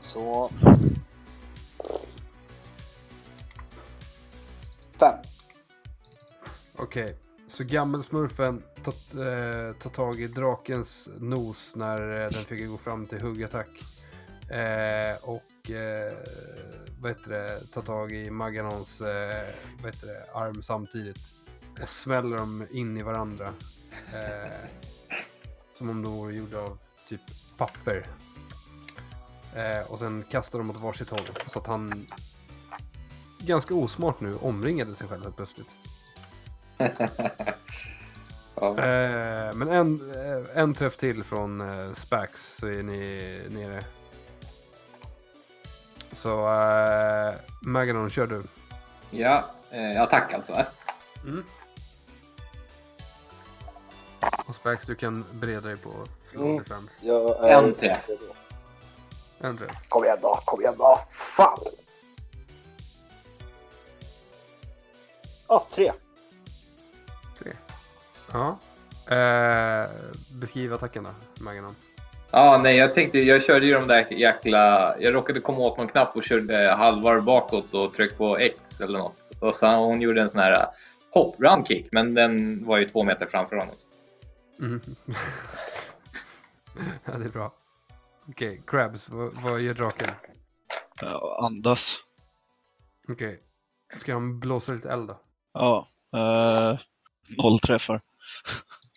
Så... Fem. Okej, så gammelsmurfen tar, eh, tar tag i drakens nos när eh, den fick gå fram till huggattack. Eh, och eh, vad heter det, tar tag i Maganons eh, vad heter det, arm samtidigt. Och smäller dem in i varandra. Eh, som om de vore gjorda av typ papper. Eh, och sen kastar de åt varsitt håll. Så att han ganska osmart nu omringade sig själv helt plötsligt. [laughs] Ja. Eh, men en, eh, en träff till från eh, Spax så är ni nere. Så eh, Maganon, kör du. Ja, eh, attack alltså. Mm. Och Spax, du kan bereda dig på slå Mm. defense. Jag En träff. En träff. Kom igen då, kom igen då. Fan! Ah, tre. Tre. Ja. Eh, beskriv attacken då, Maganon. Ja, nej, jag tänkte, jag körde ju de där jäkla... Jag råkade komma åt någon knapp och körde halvvarv bakåt och tryckte på X eller något. Och så hon gjorde en sån här uh, hopp, round kick, men den var ju två meter framför honom. Mm. [laughs] ja, det är bra. Okej, Krabs, vad, vad gör draken? Ja, andas. Okej. Ska han blåsa lite eld då? Ja. Eh, noll träffar.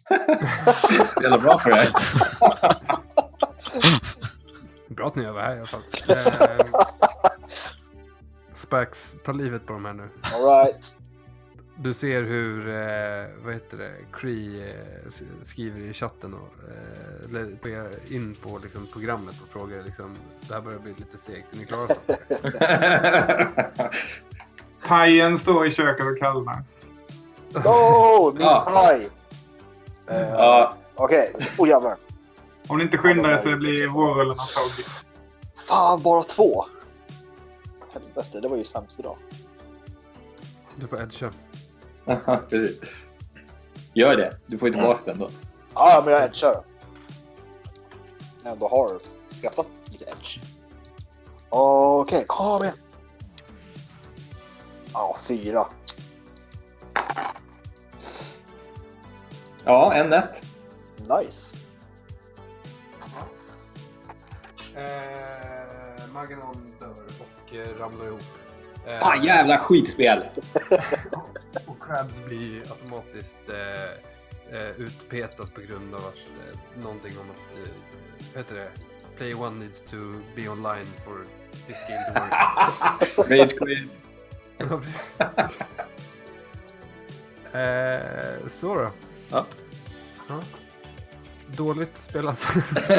[laughs] Jävla bra för här. [laughs] Bra att ni övar här i alla fall. Eh, Spax, ta livet på de här nu. Alright. Du ser hur, eh, vad heter det, Cree eh, skriver i chatten och eh, eller på er- in på liksom, programmet och frågar liksom, det här börjar bli lite segt, är ni klara? för det?" Hajen står i köket och kallnar. No! [laughs] Min Ja. thai! Eh, ja, Okej, oh jävlar. Om ni inte skyndar er så blir vårrullarna soggy. Fan, bara två! Helvete, det var ju sämst idag. Du får edga. [laughs] Gör det. Du får ju tillbaka den då. Ja, men jag edgar. Jag ändå har skaffat lite edge. Okej, kom igen. Ja, fyra. Ja, en ett. Nice. Eh, Maganon dör och eh, ramlar ihop. Eh, Fan jävla skitspel! [laughs] Krabs blir automatiskt eh, eh, utpetat på grund av att eh, någonting om att, eh, vad heter det? Play one needs to be online for this game to work. [laughs] Rage quit. [laughs] eh, så då. Ja. Ja. Dåligt spelat. [laughs]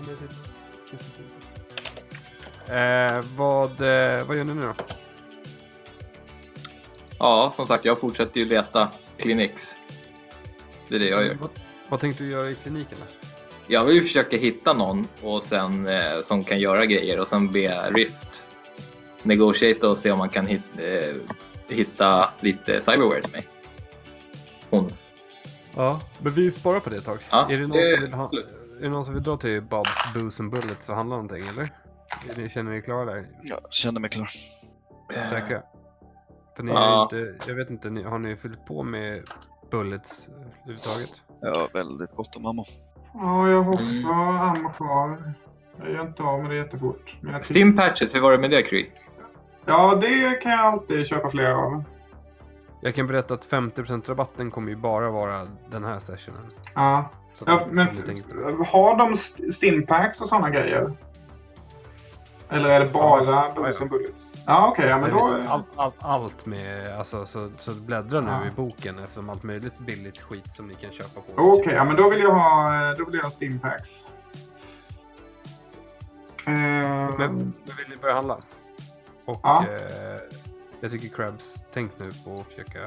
Eh, vad, eh, vad gör ni nu då? ja, som sagt, jag fortsätter ju leta Clinics. Det är det jag gör. Vad, vad tänkte du göra i kliniken? Då? Jag vill ju försöka hitta någon och sen, eh, som kan göra grejer och sen be Rift negotiate och se om man kan hit, eh, hitta lite cyberware till mig. Hon. Ja, men vi sparar på det ett tag. Ja, är, det någon det- som vill ha, är det någon som vill dra till Bobs Booze and Bullets och handla någonting eller? Ni, känner ni er klara där? Jag känner mig klar. Säkra? För ni Ja. inte, jag vet inte, ni, har ni fyllt på med Bullets eh, överhuvudtaget? Jag har väldigt gott om ammo. Ja, jag har också Mm. ammo kvar. Jag gör inte av med det jättefort. Men jag Steam patches, hur var det med det Kry? Ja, det kan jag alltid köpa fler av. Jag kan berätta att 50% rabatten kommer ju bara vara den här sessionen. Ja, Så ja men har de st- stimpacks och sådana grejer? Eller är det bara Ja, ja. and Bullets? Ja, okej. ja, men Men då... visst, allt, allt, med, alltså så, så bläddra nu Ja. i boken eftersom allt möjligt billigt skit som ni kan köpa på. Okej, ja, men då vill jag ha, då vill jag ha stimpacks. Eh, Men, men vill ni börja handla? Och Ja. eh, jag tycker Krabs, tänk nu på att försöka,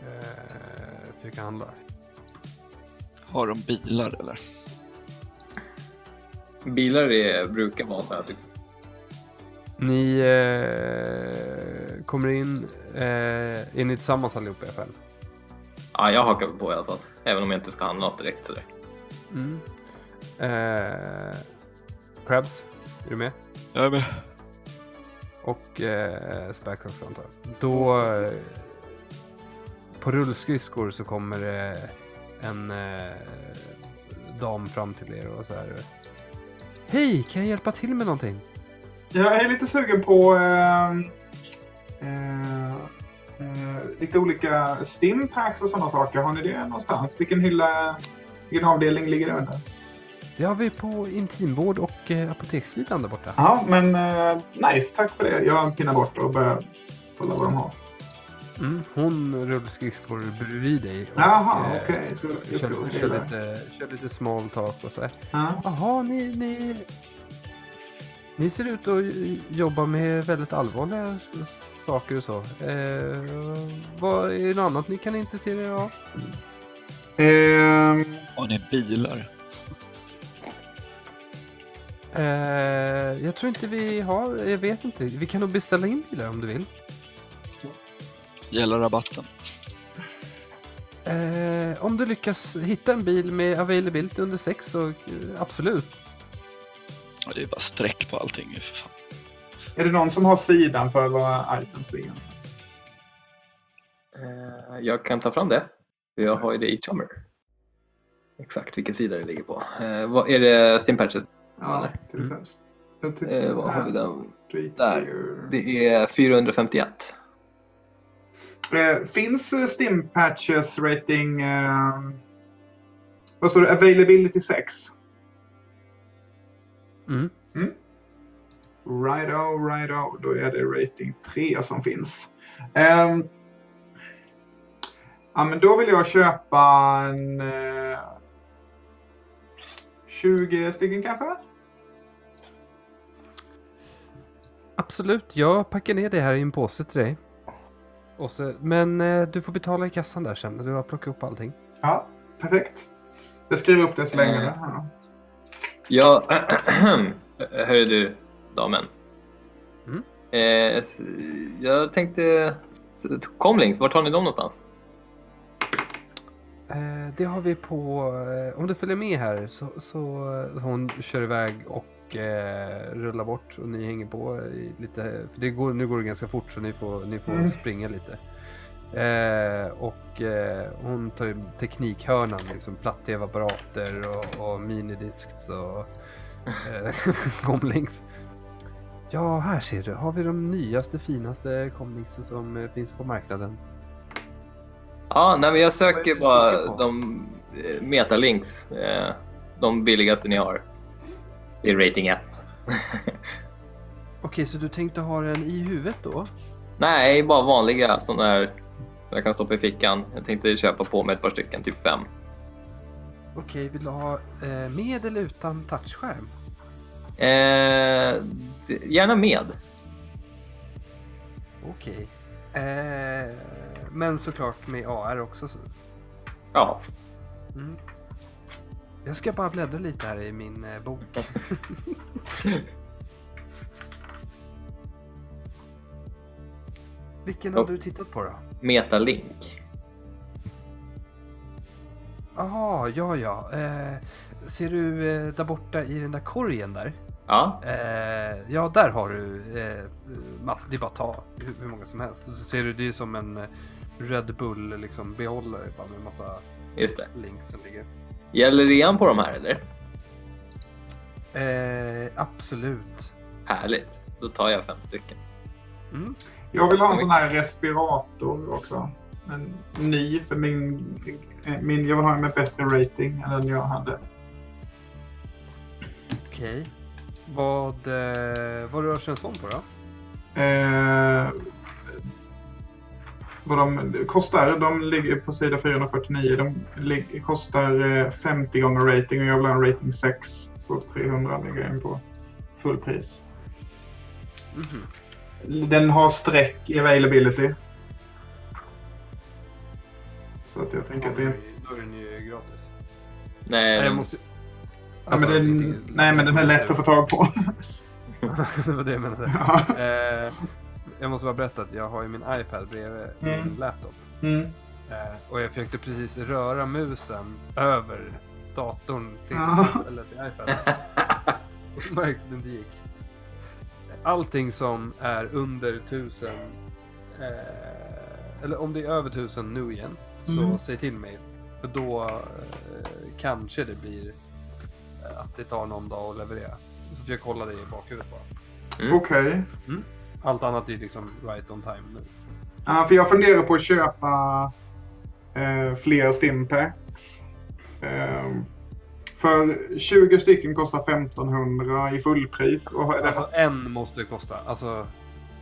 eh, försöka handla. Har de bilar eller? Bilar är, brukar vara så här typ. Ni eh, kommer in, eh, är ni tillsammans allihopa i alla fall? Ja, jag hakar på i alla fall. Även om jag inte ska handla något direkt sådär. Mm. Eh, Krabs, är du med? Jag är med. Och eh, Spax också antar jag. Då eh, på rullskridskor så kommer det en eh, dam fram till er och så här. Hej, kan jag hjälpa till med någonting? Jag är lite sugen på eh, eh, eh, lite olika stimpacks och sådana saker. Har ni det någonstans? Vilken hylla, vilken avdelning ligger det under? Det har vi på intimvård och eh, apotekssidan där borta. Ja, men eh, nice. Tack för det. Jag pinnar bort och börjar kolla vad de har. Mm, hon rullskridskor bredvid dig. Och, Jaha, eh, okej. Kör, kör, lite, kör lite small talk och så här. Ja. Jaha, ni, ni, ni ser ut att jobba med väldigt allvarliga saker och så. Eh, vad är det något annat ni kan intressera er av? Ehm, Har ni bilar? Eh, jag tror inte vi har, jag vet inte. Vi kan nog beställa in bilar om du vill. Gäller rabatten? Eh, om du lyckas hitta en bil med availability under sex så eh, absolut. Ja, det är bara streck på allting för fan. är det någon som har sidan för vad items ligger? Eh, jag kan ta fram det. Jag har ju det i Chummer. Exakt vilken sida det ligger på. Eh, vad, är det Steam patches? Ja, till Mm. Eh, vad har vi där. där? Det är 451. Eh, finns eh, Stim Patches rating... Eh, vad står det? Availability 6? Mm. Righto, righto. Då är det rating 3 som finns. Ehm, ja, men då vill jag köpa en... Eh, 20 stycken kanske? Absolut, jag packar ner det här i en påse till dig. Och så, men eh, du får betala i kassan där sen när du har plockat upp allting. Ja, perfekt. Jag skriver upp det så länge. Eh. Ja. Ja, [clears throat] hörru du, damen. Mm. Eh, jag tänkte... Comlings, vart har ni dem någonstans? Eh, det har vi på... Eh, om du följer med här så... så så hon kör iväg och eh, rullar bort och ni hänger på i lite... För det går, nu går det ganska fort så ni får, ni får Mm. springa lite. Eh, och eh, hon tar ju teknikhörnan, liksom platt-tv-apparater och, och minidisks och eh. [laughs] Ja, här ser du. Har vi de nyaste, finaste comlinksen som eh, finns på marknaden. Ja, nej, men jag söker bara de eh, metalinks. Eh, de billigaste ni har. I rating 1. Okej, så du tänkte ha den i huvudet då? Nej, bara vanliga sådana här jag kan stoppa i fickan. Jag tänkte köpa på mig ett par stycken, typ fem. Okej, vill du ha eh, med eller utan touchskärm? Eh, gärna med. Okej. Eh, men såklart med AR också. så- Ja, Mm. Jag ska bara bläddra lite här i min eh, bok. [laughs] Vilken hade du tittat på då? metalink. Jaha, ja ja. Eh, ser du eh, där borta i den där korgen där? Ja, Eh, ja, där har du eh, mass, det är bara att ta hur, hur många som helst. Så ser du, det är som en eh, Red Bull liksom behållare bara med massa just det. links som ligger. Gäller rean på de här eller? Eh, absolut. Härligt. Då tar jag fem stycken. Mm. Jag vill ha en Så sån här respirator också. En ny, för min, min, jag vill ha en med bättre rating än den jag hade. Okej. Vad, eh, vad rör sig en sån på då? Eh, vad de kostar, de ligger på sida 449. De lig, kostar eh, 50 gånger rating och jag vill ha en rating 6. Så 300 ligger jag in på fullpris. Mhm. Den har streck i availability. Så att jag tänker att det är... Då är den ju gratis. Nej, den- måste... Ja, men den, inte- nej, men den är lätt att få tag på. [laughs] det var det jag menade. Ja. Eh, jag måste bara berätta att jag har ju min iPad bredvid Mm. min laptop. Mm. Eh, och jag försökte precis röra musen över datorn till, Ja. eller till iPad. Och märkte att det inte gick. Allting som är under 1000 eh, eller om det är över 1000 nu igen så Mm. säg till mig. För då eh, kanske det blir eh, att det tar någon dag att leverera. Så försöker jag kolla det i bakhuvudet bara. Mm. Okej. Allt annat är liksom right on time nu. Ja, för jag funderar på att köpa eh, fler stimpacks. Eh, för 20 stycken kostar 1500 i fullpris. Och, Alltså en måste kosta. Alltså,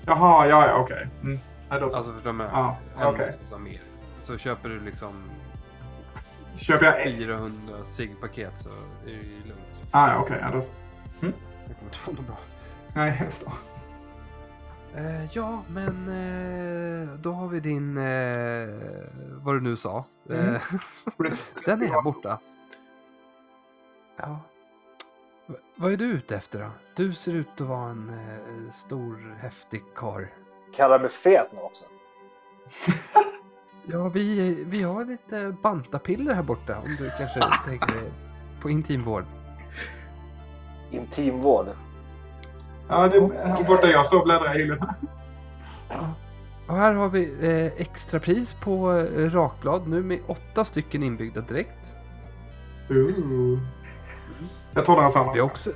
Jaha, ja, ja, okej. Mm. Då så. alltså förstår du Ja? En okej. måste kosta mer. Så köper du liksom Köper jag ett? 400 cigg-paket så är det ju lugnt. Ah, ja, okej. Ja, då... Det kommer inte vara något bra. Nej, just det. Eh, ja, men eh, då har vi din, eh, vad du nu sa. Mm. Eh, [laughs] den är här borta. Ja. V- vad är du ute efter då? Du ser ut att vara en eh, stor, häftig karl. Kallar mig fet nu också. [laughs] Ja, vi, vi har lite bantapiller här borta om du kanske tänker på intimvård. Intimvård. Ja, det Och- är borta jag står och bläddrar i hyllorna. Och här har vi eh, extrapris på eh, rakblad nu med åtta stycken inbyggda direkt. Ooh. Jag tar den samma. Vi har också,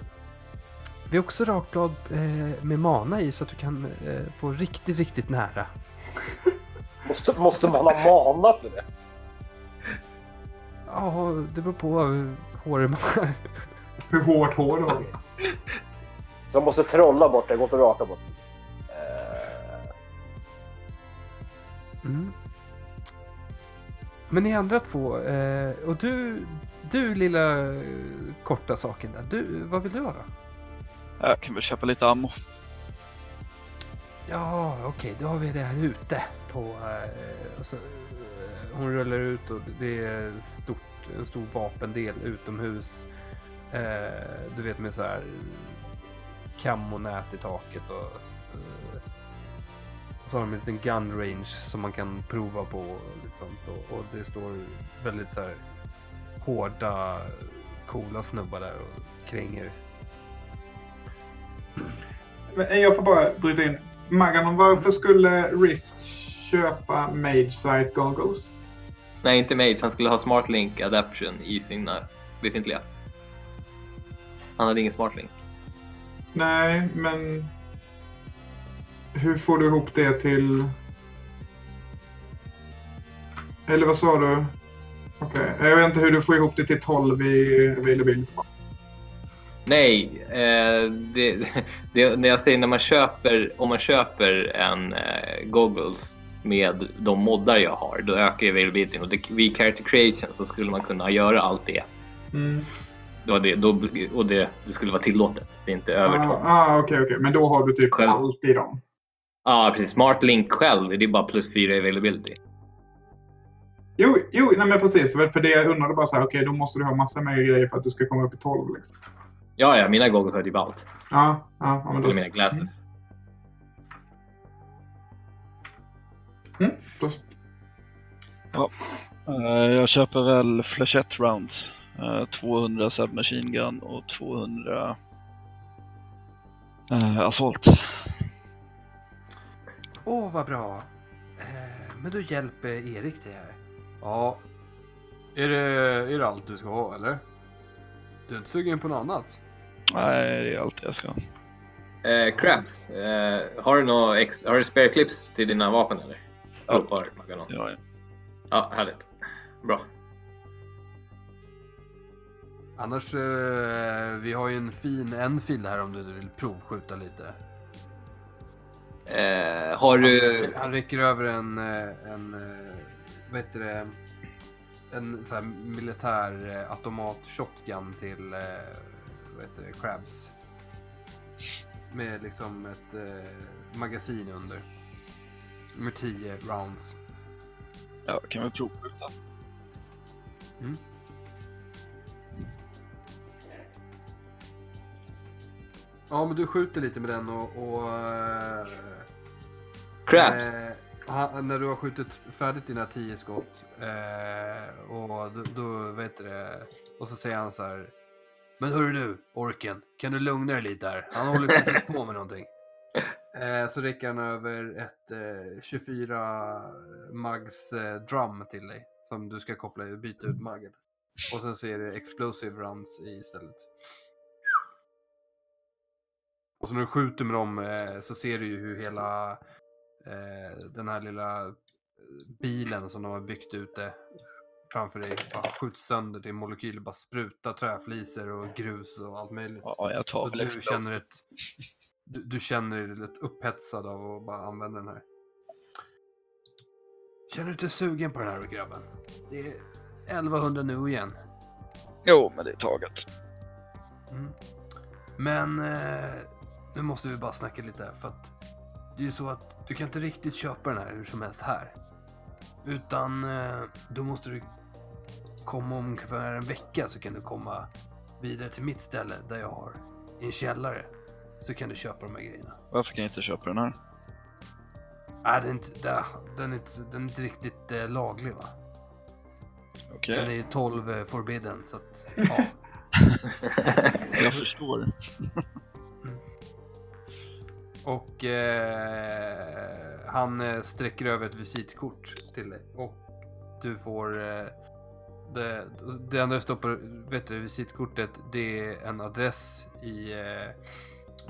vi har också rakblad eh, med mana i så att du kan eh, få riktigt, riktigt nära. [laughs] Måste, måste man ha mana för det? Ja, det beror på hur hårig man är. Hur hårt hår du har. [laughs] Så jag måste trolla bort det, går inte att raka bort. Eh, Mm. Men ni andra två, eh, och du, du lilla eh, korta saken där, du, vad vill du ha då? Jag kan väl köpa lite ammo. Ja, okej, då har vi det här ute på... Eh, så, eh, hon rullar ut och det är stort, en stor vapendel utomhus. Eh, du vet med så här kammonät i taket och... Eh, så har de en liten gun range som man kan prova på och lite sånt. Och, och det står väldigt så här hårda, coola snubbar där och kränger. Men Jag får bara bryta in. Maganon, varför skulle Rift köpa Mage Sight Goggles? Nej, inte Mage. Han skulle ha Smart Link Adaption i sina befintliga. Han hade ingen Smart Link. Nej, men... Hur får du ihop det till... Eller vad sa du? Okej, jag vet inte hur du får ihop det till 12 i availability. Nej, eh, det, [laughs] det, när jag säger när man köper, om man köper en eh, Goggles med de moddar jag har, då ökar ju availabilityn och det, vid character creation så skulle man kunna göra allt det. Mm. Då, det, då och det, det skulle vara tillåtet. Det är inte över Ah, 12. ah, okej, okej. Men då har du typ Själv. allt i dem. Ja, precis. Smart Link själv, det är bara plus 4 availability. Jo, jo nej, men precis. För det jag undrade bara så här, okej, då måste du ha massa mer grejer för att du ska komma upp i 12. Liksom. Ja, ja, mina goggles har typ allt. Ja, ja, ja men då, Eller mina glasses. mm, då, Eh, jag köper väl flechette rounds. Eh, 200 submachine gun och 200 uh, assault. Åh, vad bra. Eh, men då hjälper Erik det här. Ja. Är det, är det allt du ska ha, eller? Du är inte sugen på något annat? Nej, det är allt jag ska. Eh, Krabs, eh, har du några ex- har du spare clips till dina vapen eller? Ja. Ropar Maganon. Ja, ja. Ja, härligt. Bra. Annars, eh, vi har ju en fin Enfield här om du vill provskjuta lite. Eh, har du... Han, han räcker över en, eh, en eh, vad heter det, en så här militär eh, automat shotgun till, vad heter det, Crabs. Med liksom ett eh, magasin under. Med 10 rounds. ja kan vi provskjuta? Ja, men du skjuter lite med den och... och eh, Krabs? Eh, han, när du har skjutit färdigt dina 10 skott eh, och då, då vet du det, och så säger han så här. Men hörru du, orken, kan du lugna dig lite här? Han håller faktiskt [laughs] på med någonting. Eh, så räcker han över ett eh, 24 mags eh, drum till dig som du ska koppla byta ut magget. Och sen så är det explosive runs i istället. Och så när du skjuter med dem eh, så ser du ju hur hela eh, den här lilla eh, bilen som de har byggt ute framför dig bara skjuts sönder. Det är molekyler, bara sprutar träfliser och grus och allt möjligt. Ja, jag tar Och väl du extra. känner, ett, du, du känner dig lite upphetsad av att bara använda den här. Känner du inte sugen på den här grabben? Det är 1100 nu igen. Jo, men det är taget. Mm. Men eh, nu måste vi bara snacka lite för att det är ju så att du kan inte riktigt köpa den här hur som helst här. Utan eh, då måste du komma om för en vecka så kan du komma vidare till mitt ställe där jag har en källare. Så kan du köpa de här grejerna. Varför kan jag inte köpa den här? Nej, den är inte, den, den är inte, den är inte riktigt eh, laglig va? Okej, Den är ju 12 eh, forbidden så att [laughs] ja. jag förstår. Och eh, han eh, sträcker över ett visitkort till dig. Och du får... Eh, det, det enda det står på vet du, visitkortet det är en adress i eh,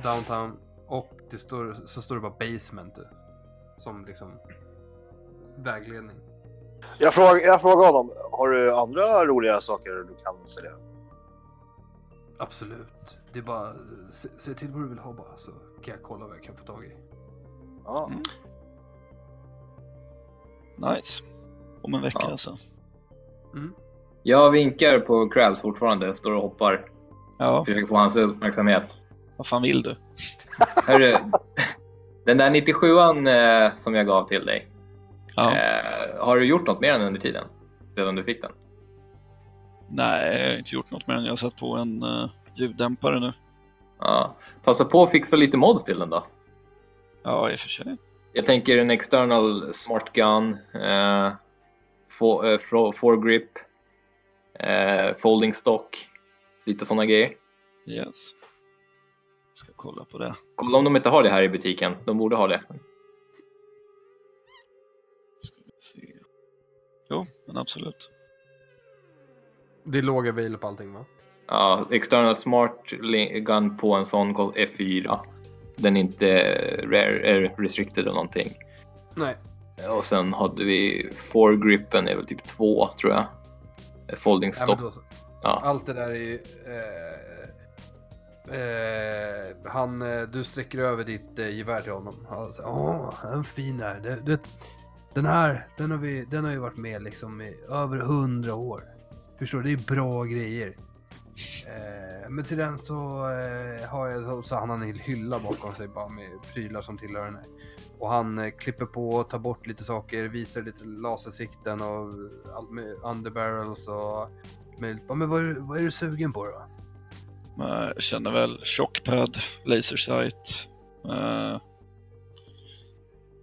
downtown. Och det står, så står det bara basement. du. Som liksom vägledning. Jag frågar, jag frågar honom, har du andra roliga saker du kan sälja? Absolut. Det är bara se, se till vad du vill ha bara så kan jag kolla vad jag kan få tag i. Ja. Mm. Nice. Om en vecka Ja. alltså. Jag vinkar på Krabs fortfarande, står och hoppar. Ja, Försöker få hans uppmärksamhet. vad fan vill du? [laughs] Hörru, den där 97an eh, som jag gav till dig. Ja. Eh, har du gjort något med den under tiden? Sedan du fick den? Nej, jag har inte gjort något med den. Jag har satt på en uh, ljuddämpare nu. Ja. Passa på att fixa lite mods till den då. Ja, i och för sig. Jag tänker en external smart gun, eh, for, eh, foregrip, eh, folding stock, lite sådana grejer. Yes. Ska kolla på det. Kolla om de inte har det här i butiken. De borde ha det. Ska vi se. Jo, men absolut. Det är låg avail på allting va? Ja, external smart gun på en sån kostar F4. Den är inte rare, är restricted eller någonting. Nej. Och sen hade vi foregripen är väl typ två tror jag. Folding Ja, men stock. då. Ja. Allt det där är ju... Eh, eh, han, eh, du sträcker över ditt eh, gevär till honom. Han säger, Åh, en fin här. Det, det, den här, den har, vi, den har ju varit med liksom i över hundra år. Förstår du? Det är bra grejer. Eh, men till den så eh, har jag så, så han har en hel hylla bakom sig bara med prylar som tillhör här. Och han eh, klipper på tar bort lite saker, visar lite lasersikten och allt med underbarrels och möjligt. Men vad är, vad är du sugen på då? Men Jag känner väl shockpad, laser sight. eh,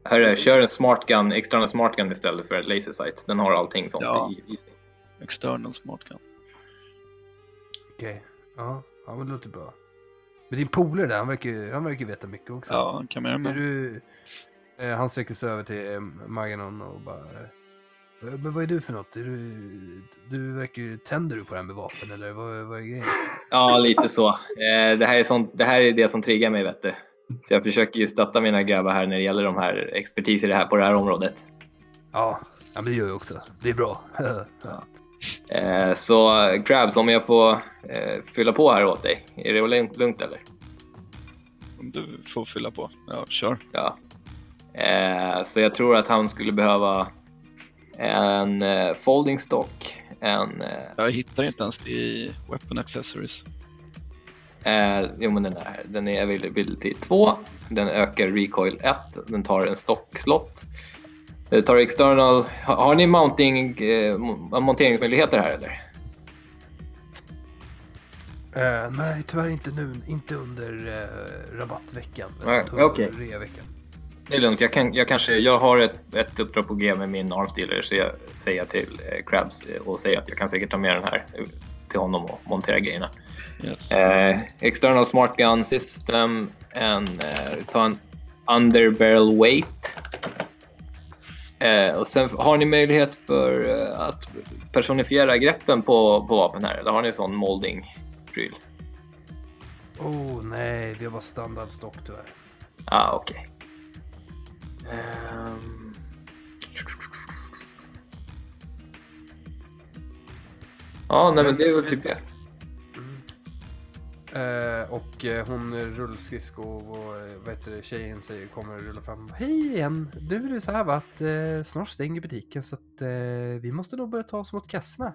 Hörru, kör en smart gun, external smart gun istället för laser sight. Den har allting sånt Ja. i, i sig. external smart gun. Okej. Ja, ja, men det låter bra. Men din polare där, han verkar ju han verkar veta mycket också. Ja, han kan Är mig. du, eh, han sträcker sig över till eh, Maganon och bara... eh, Men vad är du för något? Du, du verkar ju... Tänder du på det här med vapen eller vad, vad är grejen? [laughs] Ja, lite så. Eh, det, här är sånt, det här är det som triggar mig, vet du. Så jag försöker ju stötta mina grabbar här när det gäller de här expertis i det här, på det här området. Ja, ja men det gör jag också. Det är bra. [laughs] ja. Eh, så Krabs, om jag får eh, fylla på här åt dig, är det lugnt, eller? Om du får fylla på. Ja, kör. Ja. Eh, så jag tror att han skulle behöva en folding stock, en... Jag hittar inte ens i Weapon Accessories. eh, jo men den är här. Den är availability 2. Den ökar recoil 1. Den tar en stockslott. Den tar external... Har, ni mounting, eh, mo- monteringsmöjligheter här eller? Eh, nej, tyvärr inte nu. Inte under eh, rabattveckan. Nej, Under okej. reaveckan. Det är lugnt. Jag, kan, jag, kanske, jag har ett, ett uppdrag på G med min armstealer så jag säger till eh, Krabs eh, och säger att jag kan säkert ta med den här eh, till honom och montera grejerna. Yes. Eh, external smart gun system, en, eh, ta en underbarrel weight. Eh, och sen har ni möjlighet för eh, att personifiera greppen på, på vapen här? Eller har ni sån molding-pryl? Oh nej, vi har bara standardstock tyvärr. Ah, okej. Ehm. Ja, nej men det är väl typ det. Eh, och eh, hon rullskridsko och eh, vad heter det, tjejen säger, kommer och rullar fram. Hej igen! Du är det så här va att eh, snart stänger butiken så att eh, vi måste nog börja ta oss mot kassorna.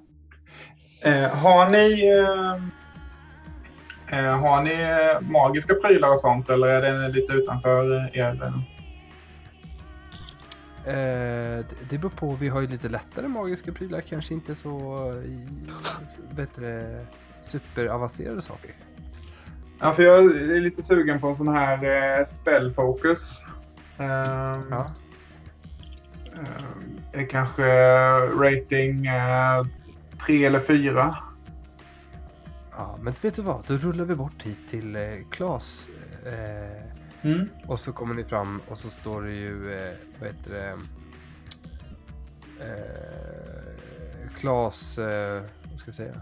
Har ni... Har ni magiska prylar och sånt eller är den lite utanför er? eh? Det, det beror på, vi har ju lite lättare magiska prylar, kanske inte så bättre superavancerade saker. Ja, för jag är lite sugen på en sån här eh, spellfocus. Eh, Ja. eh, är kanske rating eh, 3 eller 4. Ja, men vet du vad? Då rullar vi bort hit till eh, Klas. Eh, Mm. och så kommer ni fram och så står det ju, eh, vad heter det? Eh, Klas, eh, vad ska vi säga?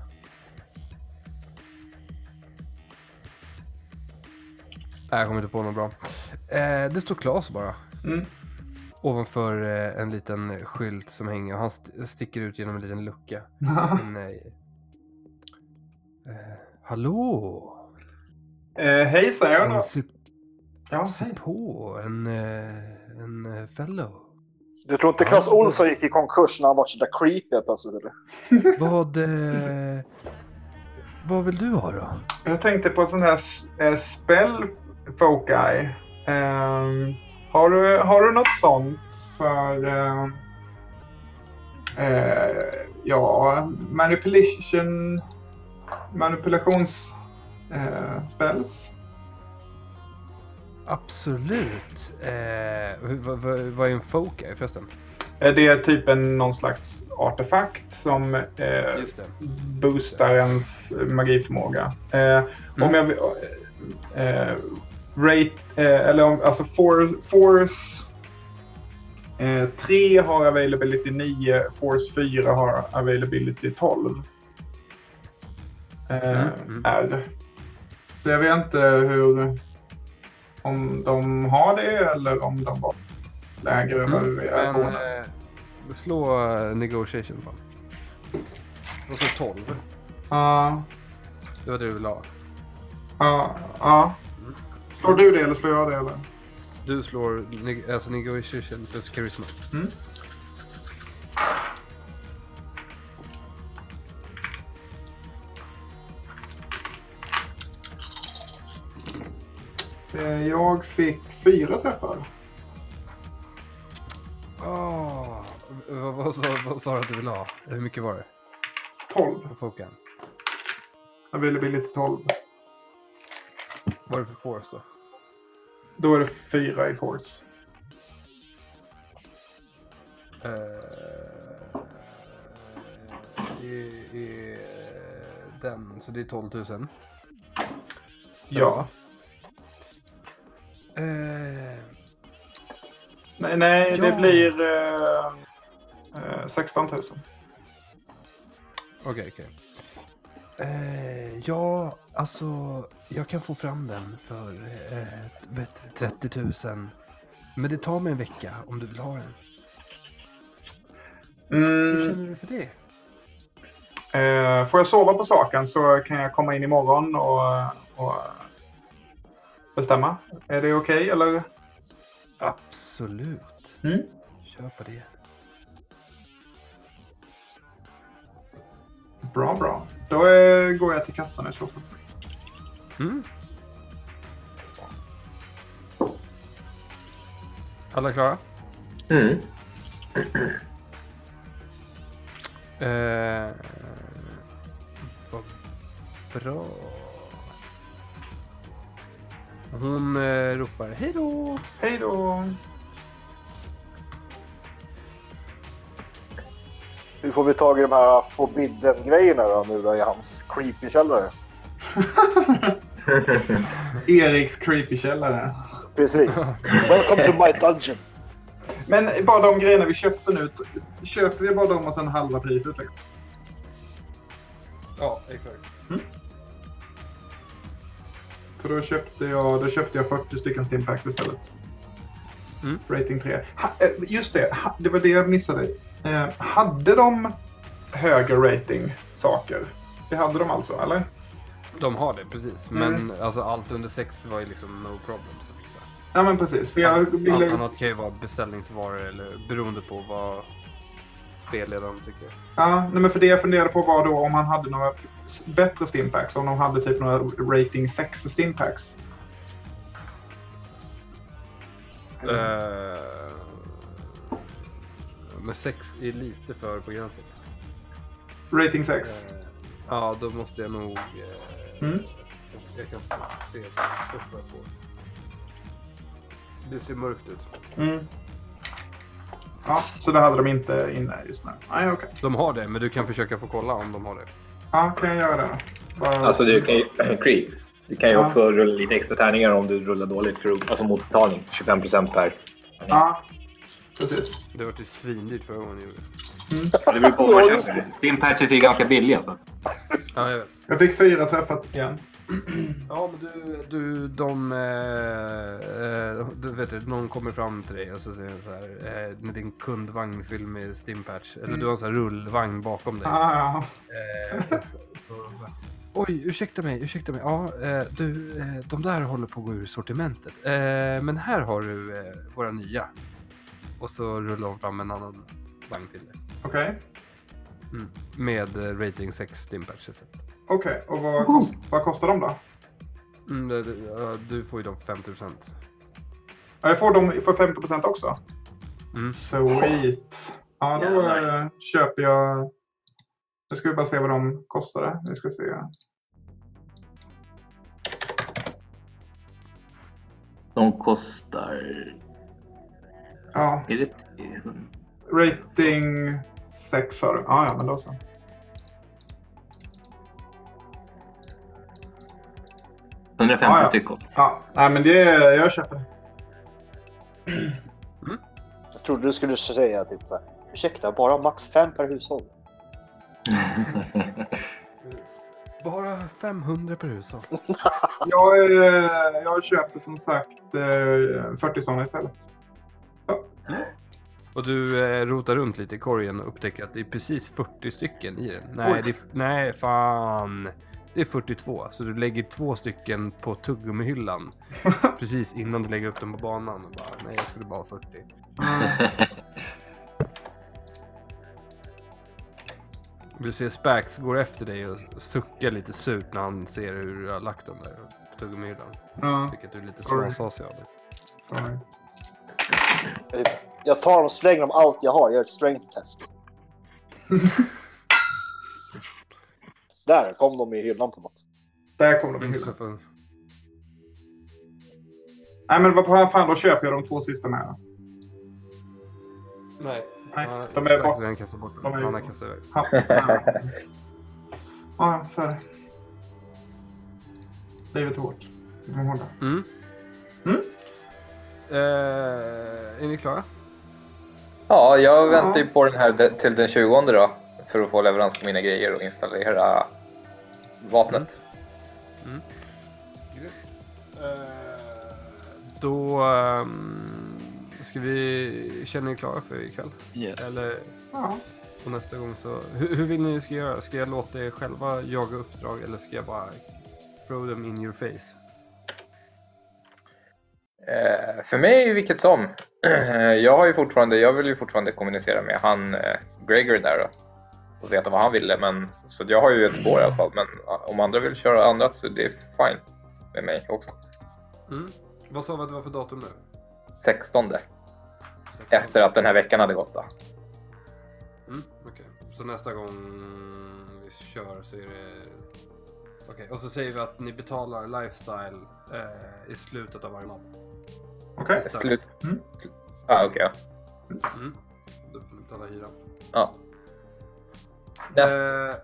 Nej, jag kommer inte på något bra. Eh, det står Klas bara. Mm. Ovanför eh, en liten skylt som hänger och han st- sticker ut genom en liten lucka. En, eh, eh, hallå? eh, hej säger jag då. sup- Ja, Se hej. på, en, eh, en eh, fellow. Du tror inte Clas Ohlson gick i konkurs när han var så där creepy plötsligt? Eller? [laughs] Vad, eh, vad vill du ha då? Jag tänkte på en sån här eh, spell foci. Ehm, har, du, har du något sånt för eh, eh, ja, manipulation manipulations eh, spells? absolut. Eh, vad, vad, vad är en foca förresten? Det är typ en, någon slags artefakt som eh, boostar ens magiförmåga. Eh, Om Mm. jag vill- eh, rate, eh, eller om, alltså for, Force eh, 3 har availability 9, Force 4 har availability 12. Eh, Mm, mm. Så jag vet inte hur, om de har det eller om de var lägre Mm, Men versioner. eh, slå eh, negotiation på. Och så 12. Ja, Det var det du ville ha. ja, ja. Slår du det eller slår jag det? Eller? Du slår alltså negotiation plus charisma. Mm. Eh, Jag fick fyra träffar. Åh, vad, vad, sa, vad sa du att du ville ha? Hur mycket var det 12. på fokan? Availability 12. Vad är det för force då? Då är det fyra i force. Eh, det är den, så det är 12 000. Ja. Eh, Nej, nej det Ja. blir eh, eh, 16 000. Okej, okej. Eh, ja, alltså jag kan få fram den för eh, vet, 30 000. Men det tar mig en vecka om du vill ha den. Hur Mm, känner du för det? eh, får jag sova på saken så kan jag komma in imorgon och, och bestämma. Är det okej eller? Absolut. Mm. Kör på det. Bra, bra. Då eh, går jag till kassan i så fall. Mm. Alla klara? Mm. [clears throat] Eh, vad bra. Hon eh, ropar hej då. Hej då! Hur får vi tag i de här forbidden-grejerna då nu då i hans creepy-källare? [laughs] Eriks creepy källare. Precis. Welcome to my dungeon. Men bara de grejerna vi köpte nu. Köper vi bara dem och sen halva priset? Liksom? Ja, exakt. För då köpte jag, då köpte jag 40 stycken Stimpaks istället. Mm. Rating 3. Ha, eh, just det, ha, det var det jag missade. Eh, hade de högre rating saker? Det hade de alltså, eller? De har det, precis. Mm. Men alltså, allt under sex var ju liksom no problem att fixa. Ja men precis. För jag Allt ville... annat kan ju vara beställningsvaror eller beroende på vad spelledaren tycker. Ja, nej, men för det jag funderade på var då om han hade några bättre Stimpaks. Om de hade typ några rating 6 Stimpaks. Eh, men sex är lite för på gränsen. Rating 6. Eh, ja, då måste jag nog... eh, Mm. Jag kan se se först vad jag får. Det ser mörkt ut. Mm. Ja, så det hade de inte inne just nu. Nej, okej. De har det, men du kan försöka få kolla om de har det. Ja, kan jag göra det? Bara... Alltså du kan ju, [clears throat] creep. Du kan ju Ja. också rulla lite extra tärningar om du rullar dåligt. För, alltså mot betalning. 25% per. Ja, precis. Det var ju svindyrt förra gången gjorde det. Det beror på vad man köper. Stimpatches är ju ganska billiga. Så. Ja, jag vet. Jag fick fyra träffar igen. Ja, men du, du de, eh, eh, du vet du, någon kommer fram till dig och så säger så här, eh, med din kundvagn fylld med stimpatch, eller du har en sån här rullvagn bakom dig. Ah, ja. Eh, så, Oj, ursäkta mig, ursäkta mig. Ja, eh, du, eh, de där håller på att gå ur sortimentet. Eh, men här har du eh, våra nya. Och så rullar de fram en annan vagn till dig. Okej. Mm. Med eh, rating 6 stimpatch istället. Okej, och vad, kost, vad kostar de då? Mm, det- det- du får ju de 50%. Ja, jag får dem för 50% också. Mm. Sweet. Ja, då eh, köper jag... Nu ska vi bara se vad de kostade. Vi ska se. De kostar... Ja, Är det 300? rating 6 sa du. Ja, ja, men då så. Ja, 150 ja. stycken. Ja, nej men det, jag köper det. Jag trodde du skulle säga typ så här. Ursäkta, bara max fem per hushåll. [laughs] Bara 500 per hushåll. Jag, eh, jag köper som sagt eh, 40 sådana istället. Och du eh, rotar runt lite i korgen och upptäcker att det är precis 40 stycken i den. Nej, det är, nej fan. Det är 42, så du lägger två stycken på tuggummihyllan [laughs] precis innan du lägger upp dem på banan. Och bara, nej, jag skulle bara ha 40. Du ser Spax går efter dig och suckar lite surt när han ser hur du har lagt dem där på tuggummihyllan. Ja, Tycker att du är lite småsasig av det. sorry. Jag tar dem och slänger dem allt jag har. Gör ett strength test. [laughs] Där kom de i hyllan på något. Där kommer de i hyllan. Nej men vad fan, då köper jag de två sista med. då. Nej, Nej, de är Spax bort. redan kastat bort De dem. är- Han har kastat iväg. [laughs] Ja, ja. så är det. Livet är hårt. Mm. Mm. Eh, är ni klara? Ja, jag väntar ju på den här de- till den 20 då. För att få leverans på mina grejer och installera vapnet. Eh, då ehm, ska vi... Känner ni er klara för ikväll? Yes. Eller Ja. och nästa gång så... Hur, hur vill ni ska göra? Ska jag låta er själva jaga uppdrag eller ska jag bara throw them in your face? Eh, för mig vilket som. [clears throat] jag har ju fortfarande, jag vill ju fortfarande kommunicera med han eh, Gregor där då. Och veta vad han ville. Men, så jag har ju ett spår i alla fall. Men om andra vill köra annat så det är fine med mig också. Mm. Vad sa vi att det var för datum nu? 16 16. efter att den här veckan hade gått då. Mm, okej. Så nästa gång vi kör så är det... Okej, och så säger vi att ni betalar lifestyle eh, i slutet av varje månad. Okej. Nästa. Slut. Mm. Ah, okej. ja. Mm. Då får ni betala hyran. ja. Eh,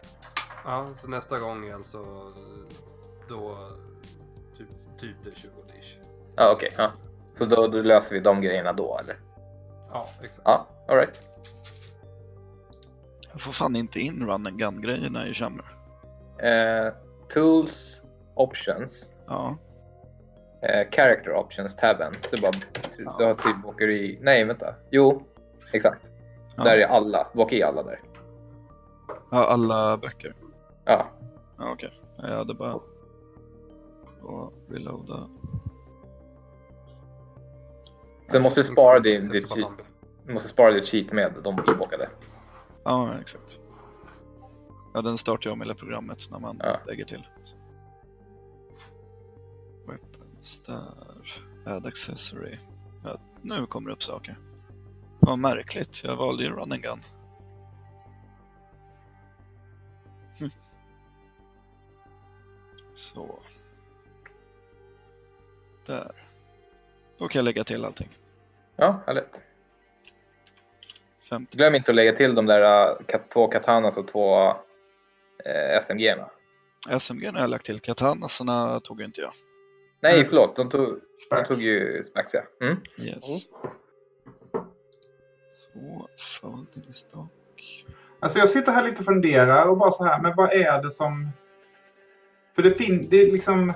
ja, så nästa gång är alltså då typ, typ det 20-ish. Ja, okej. ja. Så då, då löser vi de grejerna då eller? Ja, exakt. Ja, alright. Jag får fan inte in run and gun-grejerna i Chamber. Eh, tools, options, Ja. Eh, character options tabben. Så bara så har typ åker i... Nej, vänta. Jo, exakt. Ja. Där är alla. Bak i alla där. ja, alla böcker. Ja. Ja, okej. Jag hade bara... Och reloada. Sen måste du spara din, bild. du måste spara ditt cheat med de ibokade. Ja, exakt. Ja, den startar jag med hela programmet när man Ja. lägger till. Weapons där. Add accessory. Ja, nu kommer det upp saker. Vad märkligt, jag valde ju run and gun. Hm. Så. Där. Då kan jag lägga till allting. Ja, härligt. 50. Glöm inte att lägga till de där uh, kat- två katanas och två eh, SMG. -na. SMG har jag lagt till. Katanasarna tog inte jag. Nej, Mm. förlåt. De tog, de tog ju Spax, ja. Mm. Yes. Så, folding stock. Alltså jag sitter här lite och funderar och bara så här, men vad är det som... För det finns, det är liksom...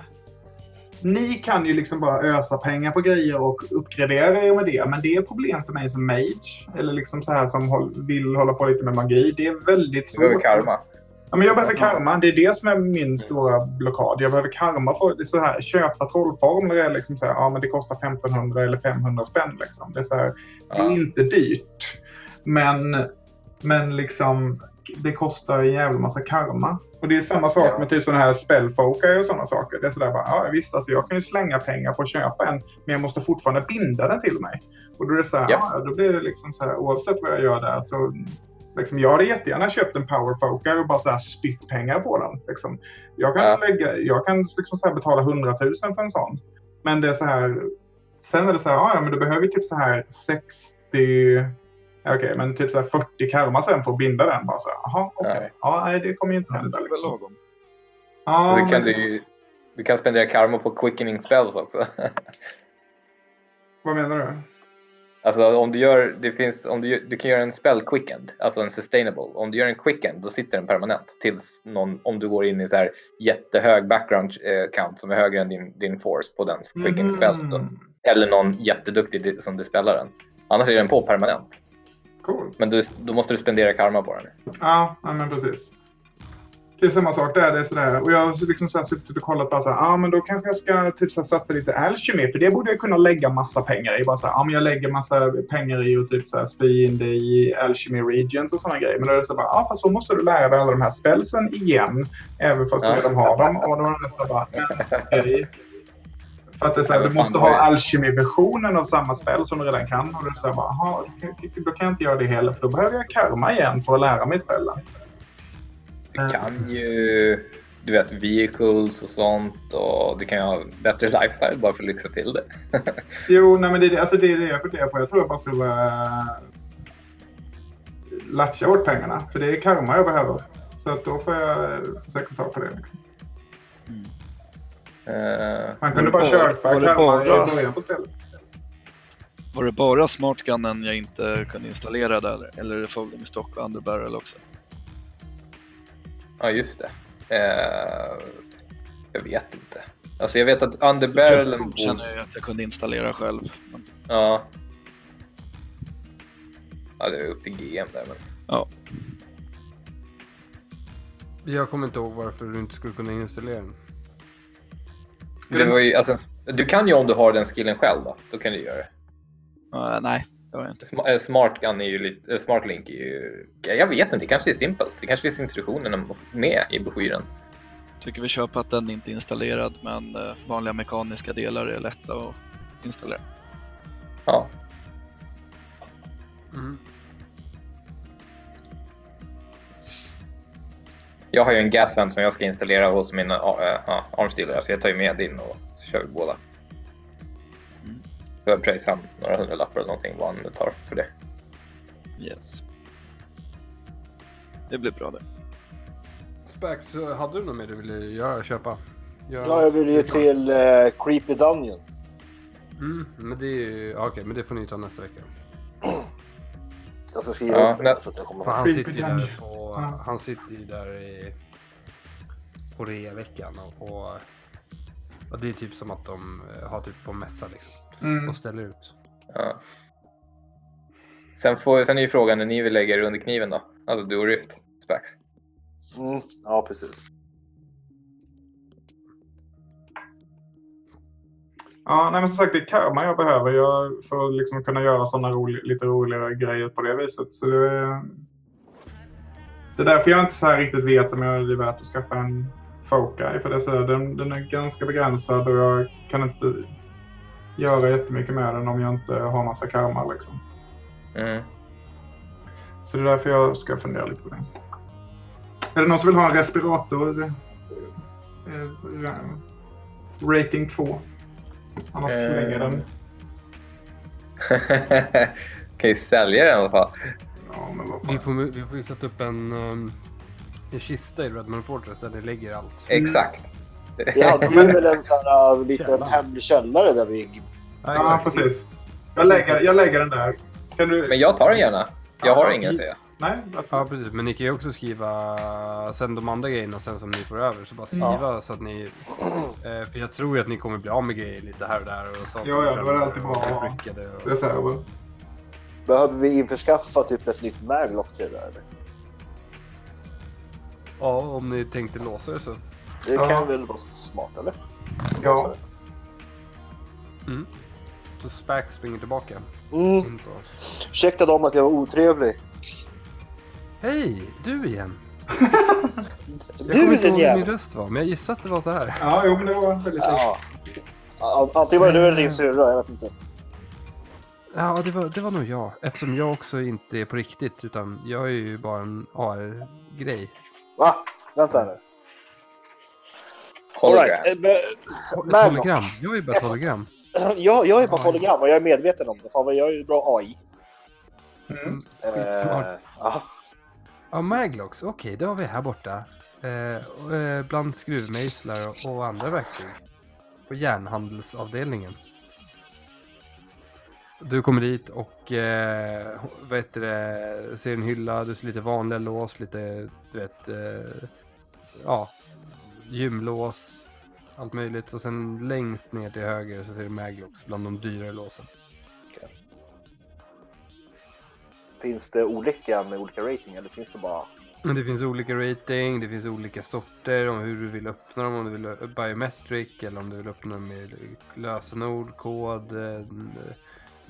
Ni kan ju liksom bara ösa pengar på grejer och uppgradera er med det, men det är problem för mig som mage, eller liksom så här som håll, vill hålla på lite med magi. Det är väldigt Du svårt. behöver karma. Ja, men jag behöver karma. Det är det som är min stora blockad. Jag behöver karma för så här, köpa trollformler är liksom så här, ja men det kostar 1500 eller 500 spänn liksom. Det är så här, det är Ja. inte dyrt. Men, men liksom det kostar en jävla massa karma. Och det är samma sak Ja. med typ sådana här spellfolkar och sådana saker. Det är sådär bara, ja visst alltså jag kan ju slänga pengar på att köpa en, men jag måste fortfarande binda den till mig. Och då är det så här, Ja. ja, då blir det liksom så här, oavsett vad jag gör där så Liksom, jag hade jättegärna köpt en powerfoker och bara så här spytt pengar på den. Liksom. Jag kan, Ja. lägga, jag kan liksom så här betala 100 000 för en sån. Men det är så här, sen är det så här, "Ah, ja men du behöver typ så här 60, ja, okej men typ så här 40 karma sen för att binda den. Bara så här, jaha okej. Ja. nej det kommer ju inte hända liksom. lagom. Ja, Och så kan men- du du kan spendera karma på quickening spells också. [laughs] Vad menar du? Alltså om du gör, det finns, om du, du kan göra en spell quickend, alltså en sustainable. Om du gör en quickend då sitter den permanent tills någon, om du går in i så här jättehög background eh, count som är högre än din, din force på den quickening spell. Då. Mhm. Eller någon jätteduktig som dispellar den. Annars är den på permanent. Coolt. Men du, då måste du spendera karma på den. Ja, men precis. Det är samma sak där. Det är sådär. Och jag har liksom så här suttit och kollat på så här, ah, men då kanske jag ska typ så här satsa lite alchemy. För det borde jag kunna lägga massa pengar i. Bara så här, ah, men jag lägger massa pengar i och typ så här spy in det i alchemy regions och sådana grejer. Men då är det så bara, ah, fast då måste du lära dig alla de här spelsen igen. Även fast du redan har dem. Och då är det så bara, okej. För att det är så här, du måste ha alchemy-versionen av samma spel som du redan kan. Och då är det så här bara, aha, då kan jag inte göra det heller. För då behöver jag karma igen för att lära mig spelen. Du kan ju, du vet, vehicles och sånt och du kan ju ha bättre lifestyle bara för att lyxa till det. [laughs] Jo, nej, men det, alltså, det är det jag funderar på. Jag tror jag bara ska uh, latcha bort pengarna. För det är karma jag behöver. Så att då får jag eh, försöka ta på det. Liksom. Eh, Man kunde bara bara- köpa karma bara- i början på spelet. Var det bara smartgunnen jag inte kunde installera där? Eller är det folding stock och underbarrel också? Ja, just det. Eh, jag vet inte. Alltså jag vet att underbarrelen... Jag känner jag att jag kunde installera själv. Men, Ja. Ja, det är upp till GM där men... Jag kommer inte ihåg varför du inte skulle kunna installera den. Det var ju, alltså, du kan ju om du har den skillen själv då. Då kan du göra det. eh, nej, eh, Smart Gun är ju lite... eh, Smart Link är ju... Jag vet inte, det kanske är simpelt. Det kanske finns instruktionerna med i broschyren. Tycker vi kör på att den inte är installerad men eh, vanliga mekaniska delar är lätta att installera. Ja. Mm. Jag har ju en gasvent som jag ska installera hos min uh, uh, armstealer, så jag tar ju med din och så kör vi båda. Pröjsa han några hundralappar eller någonting vad han nu tar för det. Yes. Det blir bra det. Spax, hade du något mer du ville göra, köpa? Göra? Ja, jag vill ju till eh, Creepy Dungeon. Mm, men det är ju... ja, Okej, men det får ni ta nästa vecka. [clears throat] Jag ska skriva Ja, upp det så att jag kommer För ihåg. han sitter ju där på... Ja. Han sitter ju där i... På reaveckan och... och och det är typ som att de eh, har typ på mässa liksom. Mm. Och ställer ut. Ja. Sen, får, sen är ju frågan när ni vill lägga er under kniven då? Alltså du och Rift, Spax. Mm, ja, precis. Ja, nej, men som sagt, det är karma jag behöver jag för att liksom kunna göra sådana roli- lite roligare grejer på det viset. Så det, är- det är därför jag inte så här riktigt vet om jag är värt att skaffa en Fokai. För det är så här, den, den är ganska begränsad och jag kan inte göra jättemycket med den om jag inte har massa karma. Liksom. Mm. Så det är därför jag ska fundera lite på det. Är det någon som vill ha en respirator? Eh, eh, Rating 2. Annars Eh. slänger den. [laughs] kan ju sälja den i alla fall. Ja, men vad Vi får, vi får ju sätta upp en, um, en kista i Redmond Fortress där det lägger allt. Exakt. Vi hade ju väl en sån här liten hemlig källare där vi... Ja, precis. Jag lägger, jag lägger den där. Kan du... Men jag tar den gärna. Jag har Ja, ingen skriv- säga. Nej? Ja, precis. Men ni kan ju också skriva sen de andra grejerna sen som ni får över. Så bara skriva så att ni... Eh, för jag tror ju att ni kommer bli av med grejer lite här och där och sånt. Ja, ja, det alltid bra att ha. Reserver. Behöver vi införskaffa typ ett nytt maglock till det där? Ja, om ni tänkte låsa det så. Det Ja. kan väl vara smart, eller? Ja. Så Spax springer tillbaka. Mm. Ursäkta dem att jag var otrevlig. Hej! Du igen! [laughs] Jag Du kommer är inte ihåg hur min röst var, men jag gissar att det var så här. Ja, jo, men det var väldigt likt. Ja. Ja, Antingen var det du eller din syrra, jag vet inte. Ja, det var, det var nog jag. Eftersom jag också inte är på riktigt, utan jag är ju bara en AR-grej. Va? Vänta nu. Hologram. Alright. eh, men- Ett hologram. Jag är bara ett hologram. [clears throat] jag, jag är bara AI. hologram och jag är medveten om det. Fan jag är ju bra AI. Mm. Skitsmart. Eh, ja. Maglocks. Okej, det har vi här borta. Eh, eh, bland skruvmejslar och, och andra verktyg. På järnhandelsavdelningen. Du kommer dit och eh, vad heter det, ser en hylla, du ser lite vanliga lås, lite du vet, eh, ja, gymlås, allt möjligt. Och sen längst ner till höger så ser du Maglocks bland de dyrare låsen. Finns det olika med olika rating eller finns det bara... Det finns olika rating, det finns olika sorter om hur du vill öppna dem, om du vill biometric eller om du vill öppna dem med lösenord, kod, eh,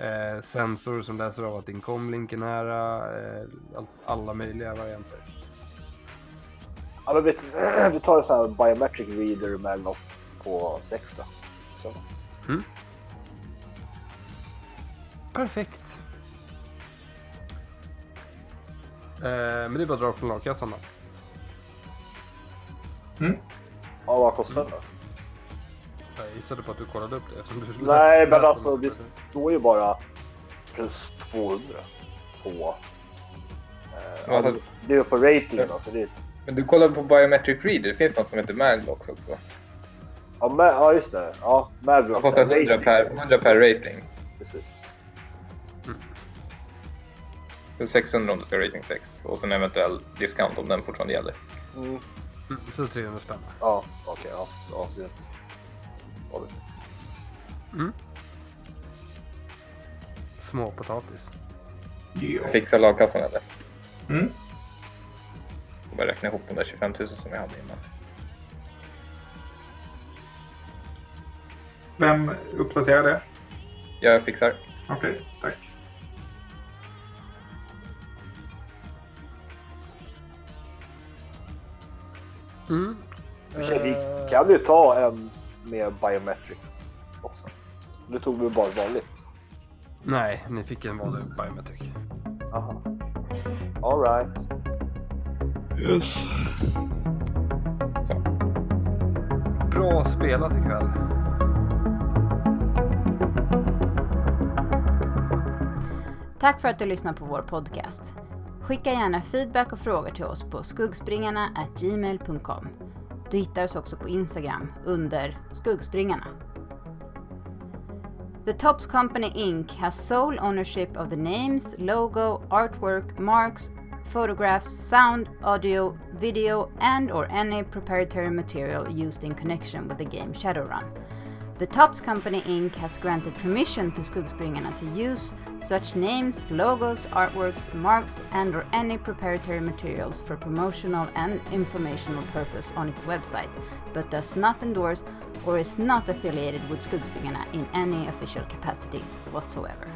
eh, sensor som läser av att din comlink är nära, eh, all, alla möjliga varianter. Ja, men vet, [clears throat] vi tar en sån här biometric reader med något på 6 då. Så. Perfekt. Eh, men det är bara att dra från lagkassan då. Ja, vad kostar den då? Jag gissade på att du kollade upp det du Nej, men alltså det står ju bara plus 200 på... Eh, Ja, alltså- det är på ratingen alltså. Det är, Men du kollar på Biometric Reader, det finns något som heter Maglocks också. ja, med, ja, just det. Ja, med Det kostar 100 per, 100 per rating. Precis. Så 600 om du ska rating 6. Och sen eventuell discount om den fortfarande gäller. Mm. Mm, så 300 spänn. Ja, okej. ja, ja, det är inte farligt. Småpotatis. Jag fixar lagkassan eller? Mm. Jag bara räkna ihop de där 25 000 som jag hade innan. Vem uppdaterar det? Jag fixar. Okej, tack. Mm. Vi Eh, kan ju ta en med biometrics också. Nu tog vi bara vanligt. Nej, ni fick en vanlig biometric. Aha. Alright. Yes. Så. Bra spelat ikväll. Tack för att du lyssnar på vår podcast. Skicka gärna feedback och frågor till oss på skuggspringarna@gmail.com. Du hittar oss också på Instagram under skuggspringarna. The Tops Company Inc. has sole ownership of the names, logo, artwork, marks, photographs, sound, audio, video, and or any proprietary material used in connection with the game Shadowrun. The Tops Company Inc. has granted permission to Skuggspringarna to use such names, logos, artworks, marks, and or any proprietary materials for promotional and informational purpose on its website, but does not endorse or is not affiliated with Skuggspringarna in any official capacity whatsoever.